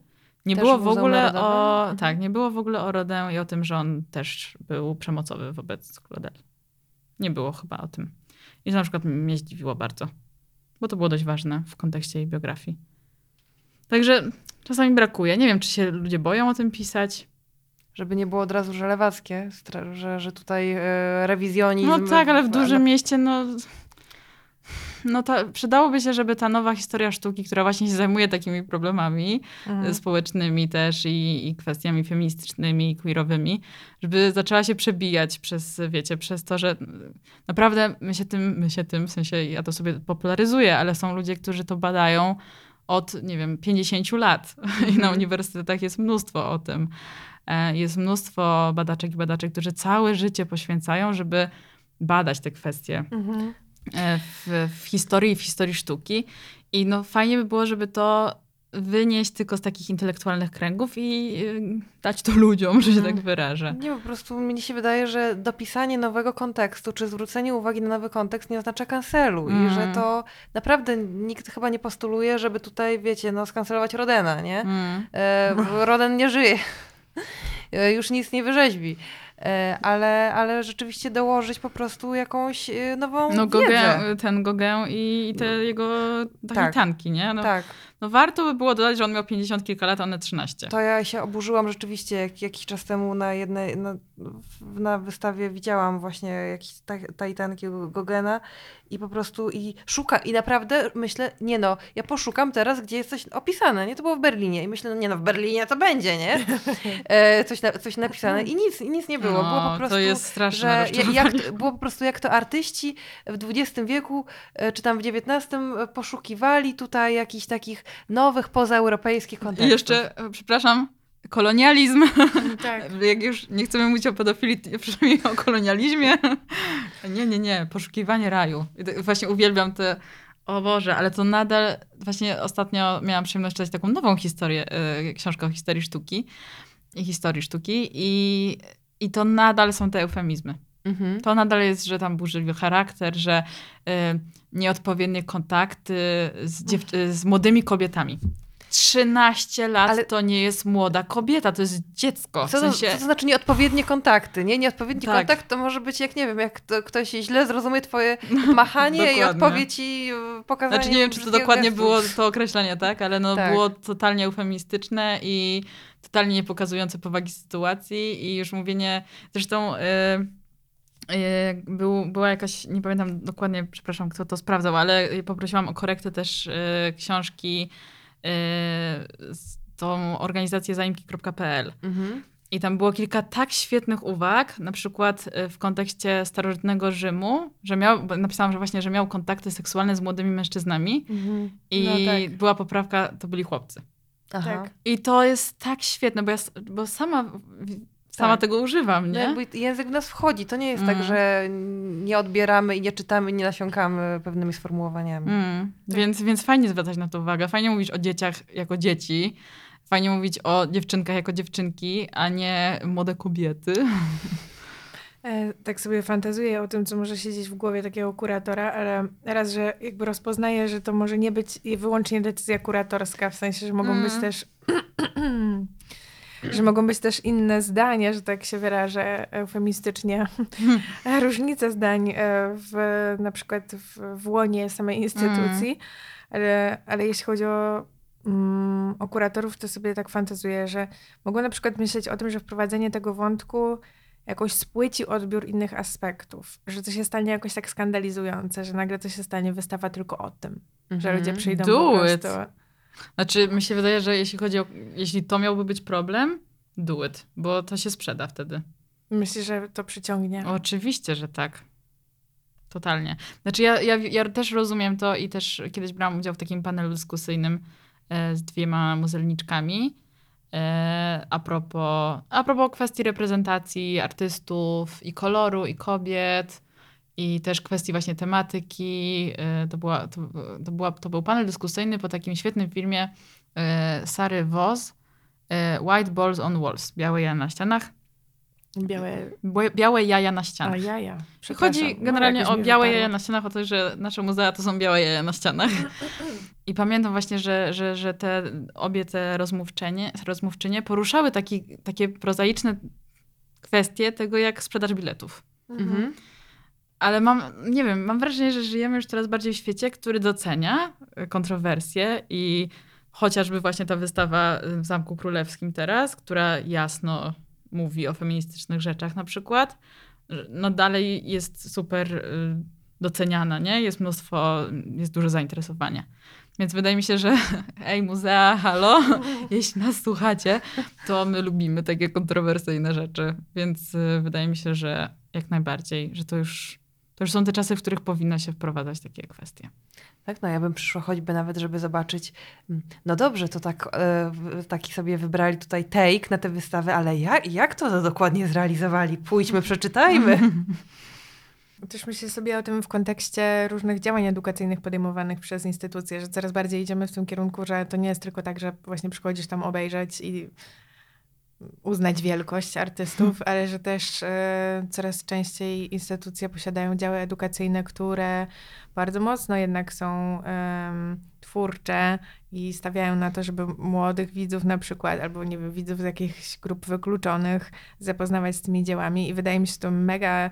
nie Też było w ogóle o. Mhm. Tak, nie było w ogóle o Rodę i o tym, że on też był przemocowy wobec Claudel. Nie było chyba o tym. I to na przykład mnie zdziwiło bardzo, bo to było dość ważne w kontekście jej biografii. Także czasami brakuje. Nie wiem, czy się ludzie boją o tym pisać. Żeby nie było od razu że lewackie, że, że tutaj e, rewizjonizm. No tak, ale w dużym ale- mieście, no. No ta, przydałoby się, żeby ta nowa historia sztuki, która właśnie się zajmuje takimi problemami Mhm. społecznymi też i, i kwestiami feministycznymi i queerowymi, żeby zaczęła się przebijać przez, wiecie, przez to, że naprawdę my się tym, my się tym, w sensie ja to sobie popularyzuję, ale są ludzie, którzy to badają od, nie wiem, 50 lat i na Mhm. uniwersytetach jest mnóstwo o tym. E, Jest mnóstwo badaczek i badaczy, którzy całe życie poświęcają, żeby badać te kwestie Mhm. e, w, w historii, w historii sztuki. I no fajnie by było, żeby to wynieść tylko z takich intelektualnych kręgów i y, dać to ludziom, że się Mhm. tak wyrażę. Nie, po prostu mnie się wydaje, że dopisanie nowego kontekstu, czy zwrócenie uwagi na nowy kontekst nie oznacza cancelu i Mm. że to naprawdę nikt chyba nie postuluje, żeby tutaj, wiecie, no skancelować Rodena, nie? Mm. E, Roden nie żyje. E, Już nic nie wyrzeźbi. E, Ale, ale rzeczywiście dołożyć po prostu jakąś e, nową No wiedzę. Gauguin, ten Gauguin i, i te jego Tak. tahitanki, nie? No, Tak, no warto by było dodać, że on miał 50 kilka lat, a one 13. to ja się oburzyłam rzeczywiście jak, jakiś czas temu na jednej, na, na wystawie widziałam właśnie jakieś ta- tajtanki Gogena i po prostu i szuka i naprawdę myślę, nie no, ja poszukam teraz, gdzie jest coś opisane, nie? To było w Berlinie i myślę, no nie no, w Berlinie to będzie, nie? E, coś, na, coś napisane i nic, i nic nie było. było po No, prostu, to jest straszne że jak, było po prostu jak to artyści w XX wieku, e, czy tam w XIX e, poszukiwali tutaj jakichś takich nowych pozaeuropejskich I kontekstów. jeszcze, e, przepraszam, kolonializm. Tak. Jak już nie chcemy mówić o pedofilii, przynajmniej o kolonializmie. Nie, nie, nie. Poszukiwanie raju. I to- Właśnie uwielbiam te... O Boże, ale to nadal... Właśnie ostatnio miałam przyjemność czytać taką nową historię, e, książkę o historii sztuki i historii sztuki i, i to nadal są te eufemizmy. Mhm. To nadal jest, że tam burzliwy charakter, że y, nieodpowiednie kontakty z, y, z młodymi kobietami. 13 lat Ale- to nie jest młoda kobieta, to jest dziecko. W Co, to, sensie, co to znaczy nieodpowiednie kontakty, nie? Nieodpowiedni Tak. kontakt to może być, jak nie wiem, jak to, ktoś źle zrozumie twoje machanie i Dokładnie. odpowie ci e, pokazanie znaczy nie wiem, czy to dokładnie gestu. było to określenie, tak? Ale no Tak. było totalnie eufemistyczne i totalnie nie pokazujące powagi sytuacji i już mówienie, zresztą... Y, y, był, była jakaś, nie pamiętam dokładnie, przepraszam, kto to sprawdzał, ale poprosiłam o korektę też y, książki y, z tą organizację zaimki.pl. Mhm. I tam było kilka tak świetnych uwag, na przykład y, w kontekście starożytnego Rzymu, że miał, bo napisałam, że właśnie, że miał kontakty seksualne z młodymi mężczyznami Mhm. i No tak. była poprawka, to byli chłopcy. Aha. Tak. I to jest tak świetne, bo ja bo sama, sama Tak. tego używam, No nie? jakby język w nas wchodzi. To nie jest Mm. tak, że nie odbieramy i nie czytamy, nie nasiąkamy pewnymi sformułowaniami. Mm. Tak. Więc, więc fajnie zwracać na to uwagę. Fajnie mówić o dzieciach jako dzieci. Fajnie mówić o dziewczynkach jako dziewczynki, a nie młode kobiety. E, tak sobie fantazuję o tym, co może siedzieć w głowie takiego kuratora, ale raz, że jakby rozpoznaję, że to może nie być wyłącznie decyzja kuratorska, w sensie, że mogą Mm. być też że mogą być też inne zdania, że tak się wyrażę eufemistycznie, różnice zdań e, w, na przykład w, w łonie samej instytucji, ale, ale jeśli chodzi o, mm, o kuratorów, to sobie tak fantazuję, że mogą na przykład myśleć o tym, że wprowadzenie tego wątku jakoś spłyci odbiór innych aspektów, że to się stanie jakoś tak skandalizujące, że nagle to się stanie wystawa tylko o tym, że ludzie przyjdą Do po it. Znaczy, mi się wydaje, że jeśli chodzi o, jeśli to miałby być problem, do it, bo to się sprzeda wtedy. Myślisz, że to przyciągnie? Oczywiście, że tak. Totalnie. Znaczy, ja, ja, ja też rozumiem to i też kiedyś brałam udział w takim panelu dyskusyjnym e, z dwiema muzelniczkami e, a, propos, a propos kwestii reprezentacji artystów i koloru, i kobiet, i też kwestii właśnie tematyki. E, to, była, to, to, była, to był panel dyskusyjny po takim świetnym filmie e, Sary Woz, e, White Balls on Walls, białe jaja na ścianach. Białe... Białe jaja na A, ścianach. jaja. Chodzi. No, generalnie o białe wypadło. jaja na ścianach, o to, że nasze muzea to są białe jaja na ścianach. I pamiętam właśnie, że, że, że te obie te rozmówczynie, rozmówczynie poruszały taki, takie prozaiczne kwestie tego, jak sprzedaż biletów. Mhm. Ale mam, nie wiem, mam wrażenie, że żyjemy już coraz bardziej w świecie, który docenia e, kontrowersje i chociażby właśnie ta wystawa w Zamku Królewskim teraz, która jasno mówi o feministycznych rzeczach na przykład, no dalej jest super y, doceniana, nie? Jest mnóstwo, jest duże zainteresowanie. Więc wydaje mi się, że ej, muzea, halo, jeśli nas słuchacie, to my lubimy takie kontrowersyjne rzeczy. Więc y, wydaje mi się, że jak najbardziej, że to już, to już są te czasy, w których powinno się wprowadzać takie kwestie. Tak, no ja bym przyszła choćby nawet, żeby zobaczyć, mm, no dobrze, to tak, e, taki sobie wybrali tutaj take na tę wystawę, ale jak, jak to dokładnie zrealizowali? Pójdźmy, przeczytajmy. Też myślę sobie o tym w kontekście różnych działań edukacyjnych podejmowanych przez instytucje, że coraz bardziej idziemy w tym kierunku, że to nie jest tylko tak, że właśnie przychodzisz tam obejrzeć i uznać wielkość artystów, ale że też e, coraz częściej instytucje posiadają działy edukacyjne, które bardzo mocno jednak są twórcze i stawiają na to, żeby młodych widzów na przykład, albo nie wiem, widzów z jakichś grup wykluczonych zapoznawać z tymi dziełami. I wydaje mi się to mega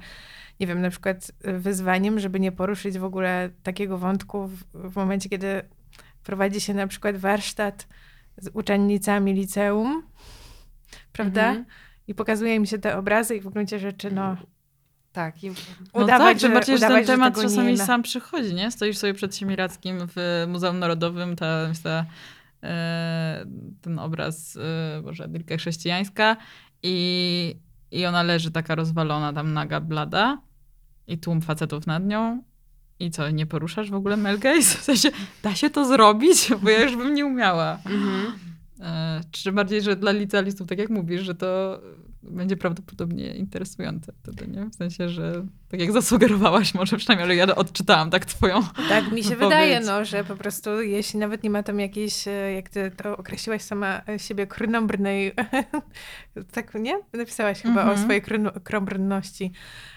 nie wiem, na przykład wyzwaniem, żeby nie poruszyć w ogóle takiego wątku w, w momencie, kiedy prowadzi się na przykład warsztat z uczennicami liceum, prawda? Mhm. I pokazuje im się te obrazy i w gruncie rzeczy, no, Tak, i No udawać, tak, że udawać, ten temat tego czasami nie sam przychodzi, nie? Stoisz sobie przed Siemirackim w Muzeum Narodowym, ta, ta, e, ten obraz, e, Boże, Adylka Chrześcijańska i, i ona leży taka rozwalona, tam naga, blada i tłum facetów nad nią. I co, nie poruszasz w ogóle Mel Gaze? W sensie, da się to zrobić? Bo ja już bym nie umiała. Mhm. E, czy bardziej, że dla licealistów, tak jak mówisz, że to będzie prawdopodobnie interesujące wtedy, nie? W sensie, że tak jak zasugerowałaś może przynajmniej, ale ja odczytałam tak twoją... Tak mi się wypowiedź. wydaje, no, że po prostu jeśli nawet nie ma tam jakiejś, e, jak ty to określiłaś sama e, siebie, krnąbrnej, tak, nie? Napisałaś chyba o Mhm. swojej krąbrności,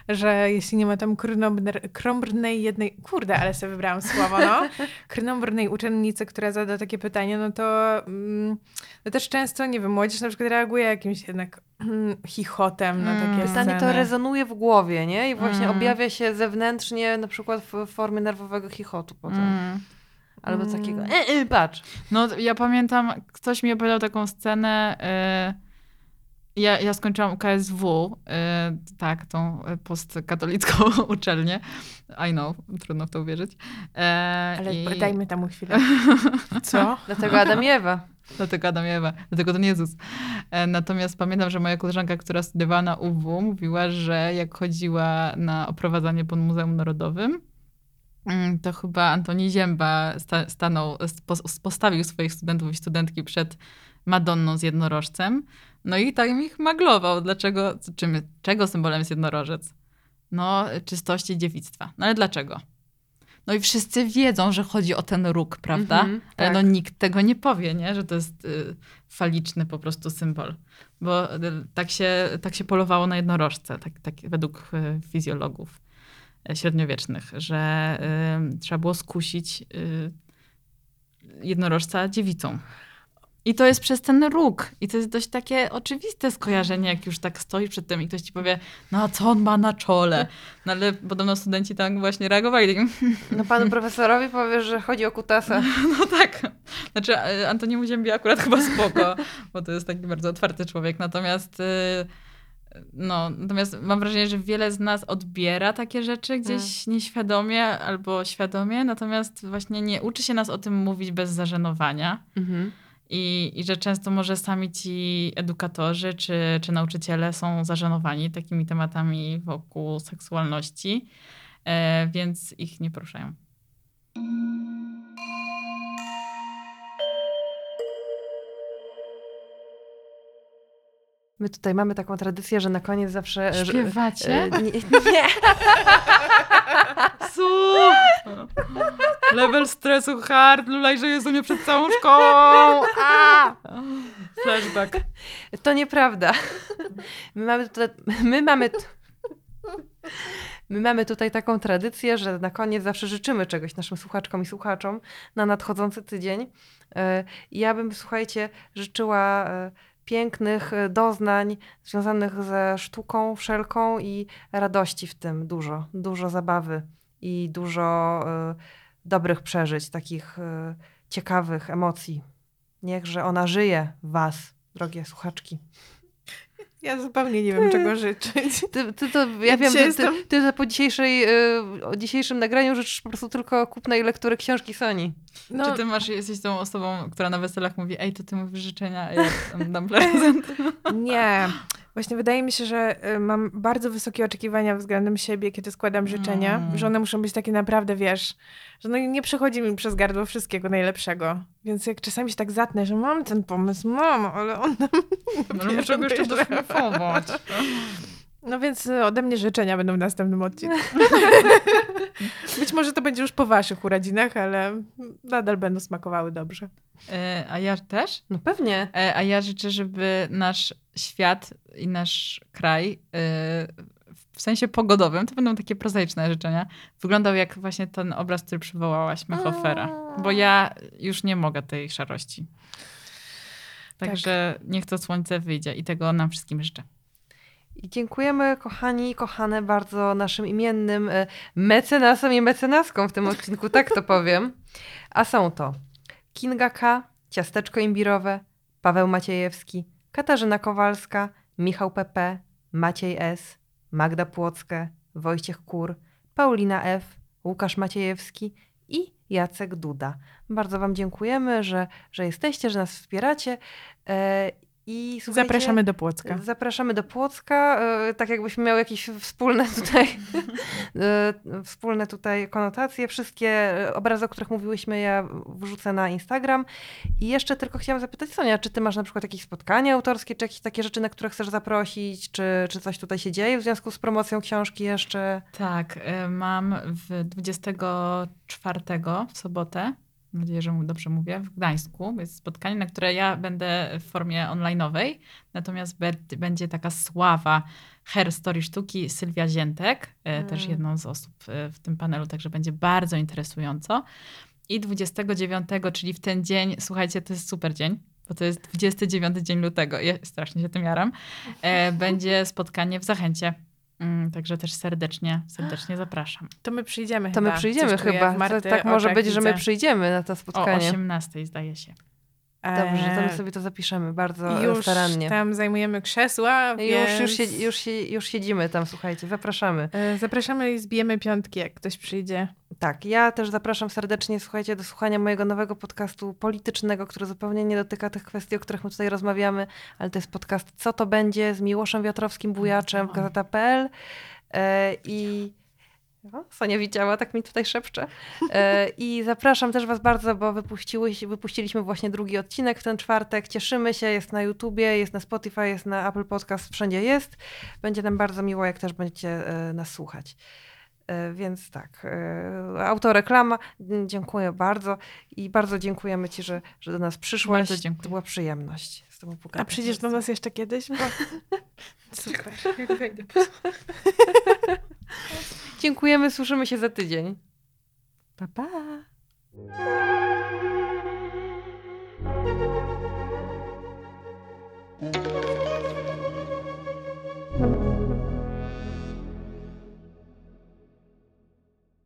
że jeśli nie ma tam krnąbr- krąbrnej jednej, kurde, ale sobie wybrałam słowo, no, krnąbrnej uczennicy, która zada takie pytanie, no to mm, no też często, nie wiem, młodzież na przykład reaguje jakimś jednak mm, chichotem na takie Mm. Pytanie to rezonuje w głowie, nie? I właśnie Mm. objawia się zewnętrznie, na przykład w formie nerwowego chichotu potem. Mm. Albo Mm. takiego, e, e, patrz. No ja pamiętam, ktoś mi opowiadał taką scenę, y, ja, ja skończyłam UKSW, y, tak, tą postkatolicką uczelnię. I know, trudno w to uwierzyć. E, Ale i- dajmy tam chwilę. Co? Dlatego Adam i Ewa. Dlatego Adam i Ewa, dlatego ten Jezus. E, Natomiast pamiętam, że moja koleżanka, która studiowała na UW, mówiła, że jak chodziła na oprowadzanie po Muzeum Narodowym, mm, to chyba Antoni Zięba sta- stanął, spo- postawił swoich studentów i studentki przed Madonną z jednorożcem. No i tak ich maglował. Dlaczego, czym, czego symbolem jest jednorożec? No, czystości dziewictwa. No ale dlaczego? No i wszyscy wiedzą, że chodzi o ten róg, prawda? Mhm, Ale tak. no nikt tego nie powie, nie? że to jest y, faliczny po prostu symbol. Bo y, tak się, tak się polowało na jednorożce, tak, tak według y, fizjologów y, średniowiecznych, że y, trzeba było skusić y, jednorożca dziewicą. I to jest przez ten róg. I to jest dość takie oczywiste skojarzenie, jak już tak stoi przed tym i ktoś ci powie, no a co on ma na czole? No ale podobno studenci tak właśnie reagowali. No panu profesorowi powiesz, że chodzi o kutasa. No tak. Znaczy e, Antoniemu Ziębi akurat chyba spoko, bo to jest taki bardzo otwarty człowiek. Natomiast y, no, natomiast mam wrażenie, że wiele z nas odbiera takie rzeczy gdzieś nieświadomie albo świadomie, natomiast właśnie nie uczy się nas o tym mówić bez zażenowania. Mhm. I, I że często może sami ci edukatorzy czy, czy nauczyciele są zażenowani takimi tematami wokół seksualności, e, więc ich nie poruszają. My tutaj mamy taką tradycję, że na koniec zawsze... że- Śpiewacie? e, Nie, nie. Su! Level stresu hard, Lulaj żyje mnie przed całą szkołą. A! Flashback. To nieprawda. My mamy tutaj, my mamy, my mamy tutaj taką tradycję, że na koniec zawsze życzymy czegoś naszym słuchaczkom i słuchaczom na nadchodzący tydzień. E, Ja bym, słuchajcie, życzyła e, pięknych e, doznań związanych ze sztuką wszelką i radości w tym dużo, dużo zabawy i dużo e, dobrych przeżyć, takich e, ciekawych emocji. Niechże ona żyje w was, drogie słuchaczki. Ja zupełnie nie wiem, czego życzyć. Ty, ty to, ja Ja wiem, ty, ty, ty po dzisiejszej, y, o dzisiejszym nagraniu życzysz po prostu tylko kupnej lektury książki Soni. No, Czy ty masz, jesteś tą osobą, która na weselach mówi, ej, to ty mówisz życzenia, a ja dam prezent. Nie. Właśnie wydaje mi się, że y, mam bardzo wysokie oczekiwania względem siebie, kiedy składam życzenia, Mm. że one muszą być takie naprawdę, wiesz, że no nie przechodzi mi przez gardło wszystkiego najlepszego. Więc jak czasami się tak zatnę, że mam ten pomysł, mam, ale on nam... No, muszę go jeszcze doszlifować. No więc y, ode mnie życzenia będą w następnym odcinku. Być może to będzie już po waszych urodzinach, ale nadal będą smakowały dobrze. E, a ja też? No pewnie. E, a ja życzę, żeby nasz świat i nasz kraj e, w sensie pogodowym, to będą takie prozaiczne życzenia, wyglądał jak właśnie ten obraz, który przywołałaś, Mechofera. Bo ja już nie mogę tej szarości. Także niech to słońce wyjdzie i tego nam wszystkim życzę. I dziękujemy kochani i kochane bardzo naszym imiennym y, mecenasom i mecenaskom w tym odcinku, tak to powiem. A są to Kinga K., Ciasteczko Imbirowe, Paweł Maciejewski, Katarzyna Kowalska, Michał PP, Maciej S., Magda Płockę, Wojciech Kur, Paulina F., Łukasz Maciejewski i Jacek Duda. Bardzo Wam dziękujemy, że, że jesteście, że nas wspieracie. I Zapraszamy do Płocka. Zapraszamy do Płocka, e, tak jakbyśmy miały jakieś wspólne tutaj, e, wspólne tutaj konotacje. Wszystkie e, obrazy, o których mówiłyśmy, ja wrzucę na Instagram. I jeszcze tylko chciałam zapytać Sonia, czy ty masz na przykład jakieś spotkania autorskie, czy jakieś takie rzeczy, na które chcesz zaprosić, czy, czy coś tutaj się dzieje w związku z promocją książki jeszcze? Tak, mam w 24 w sobotę, mam nadzieję, że dobrze mówię, w Gdańsku. Jest spotkanie, na które ja będę w formie online'owej, natomiast będzie taka sława Her Story Sztuki Sylwia Ziętek, e, Mm. też jedną z osób e, w tym panelu, także będzie bardzo interesująco. I 29, czyli w ten dzień, słuchajcie, to jest super dzień, bo to jest 29 dzień lutego, ja strasznie się tym jaram, e, będzie spotkanie w Zachęcie. Mm, Także też serdecznie, serdecznie zapraszam. To my przyjdziemy To chyba. my przyjdziemy Coś chyba. Marty To, tak może być, że my widzę. przyjdziemy na to O spotkanie. 18 zdaje się. Dobrze, to my Eee, sobie to zapiszemy bardzo już starannie. tam zajmujemy krzesła, Już, więc... już, siedzi, już, si- już siedzimy tam, słuchajcie, zapraszamy. E, Zapraszamy i zbijemy piątki, jak ktoś przyjdzie. Tak, ja też zapraszam serdecznie, słuchajcie, do słuchania mojego nowego podcastu politycznego, który zupełnie nie dotyka tych kwestii, o których my tutaj rozmawiamy, ale to jest podcast Co to będzie z Miłoszem Wiatrowskim Bujaczem w Gazeta.pl e, i Sonia widziała, tak mi tutaj szepcze. E, I zapraszam też was bardzo, bo wypuściliśmy właśnie drugi odcinek w ten czwartek. Cieszymy się, jest na YouTubie, jest na Spotify, jest na Apple Podcast, wszędzie jest. Będzie nam bardzo miło, jak też będziecie e, nas słuchać. E, Więc tak, autoreklama, dziękuję bardzo i bardzo dziękujemy Ci, że, że do nas przyszłaś. Bardzo dziękuję. To była przyjemność Tobą A pogadać. przyjdziesz do nas jeszcze kiedyś? Bo... Super. Jak wejdę. Dziękujemy, słyszymy się za tydzień. Pa, pa.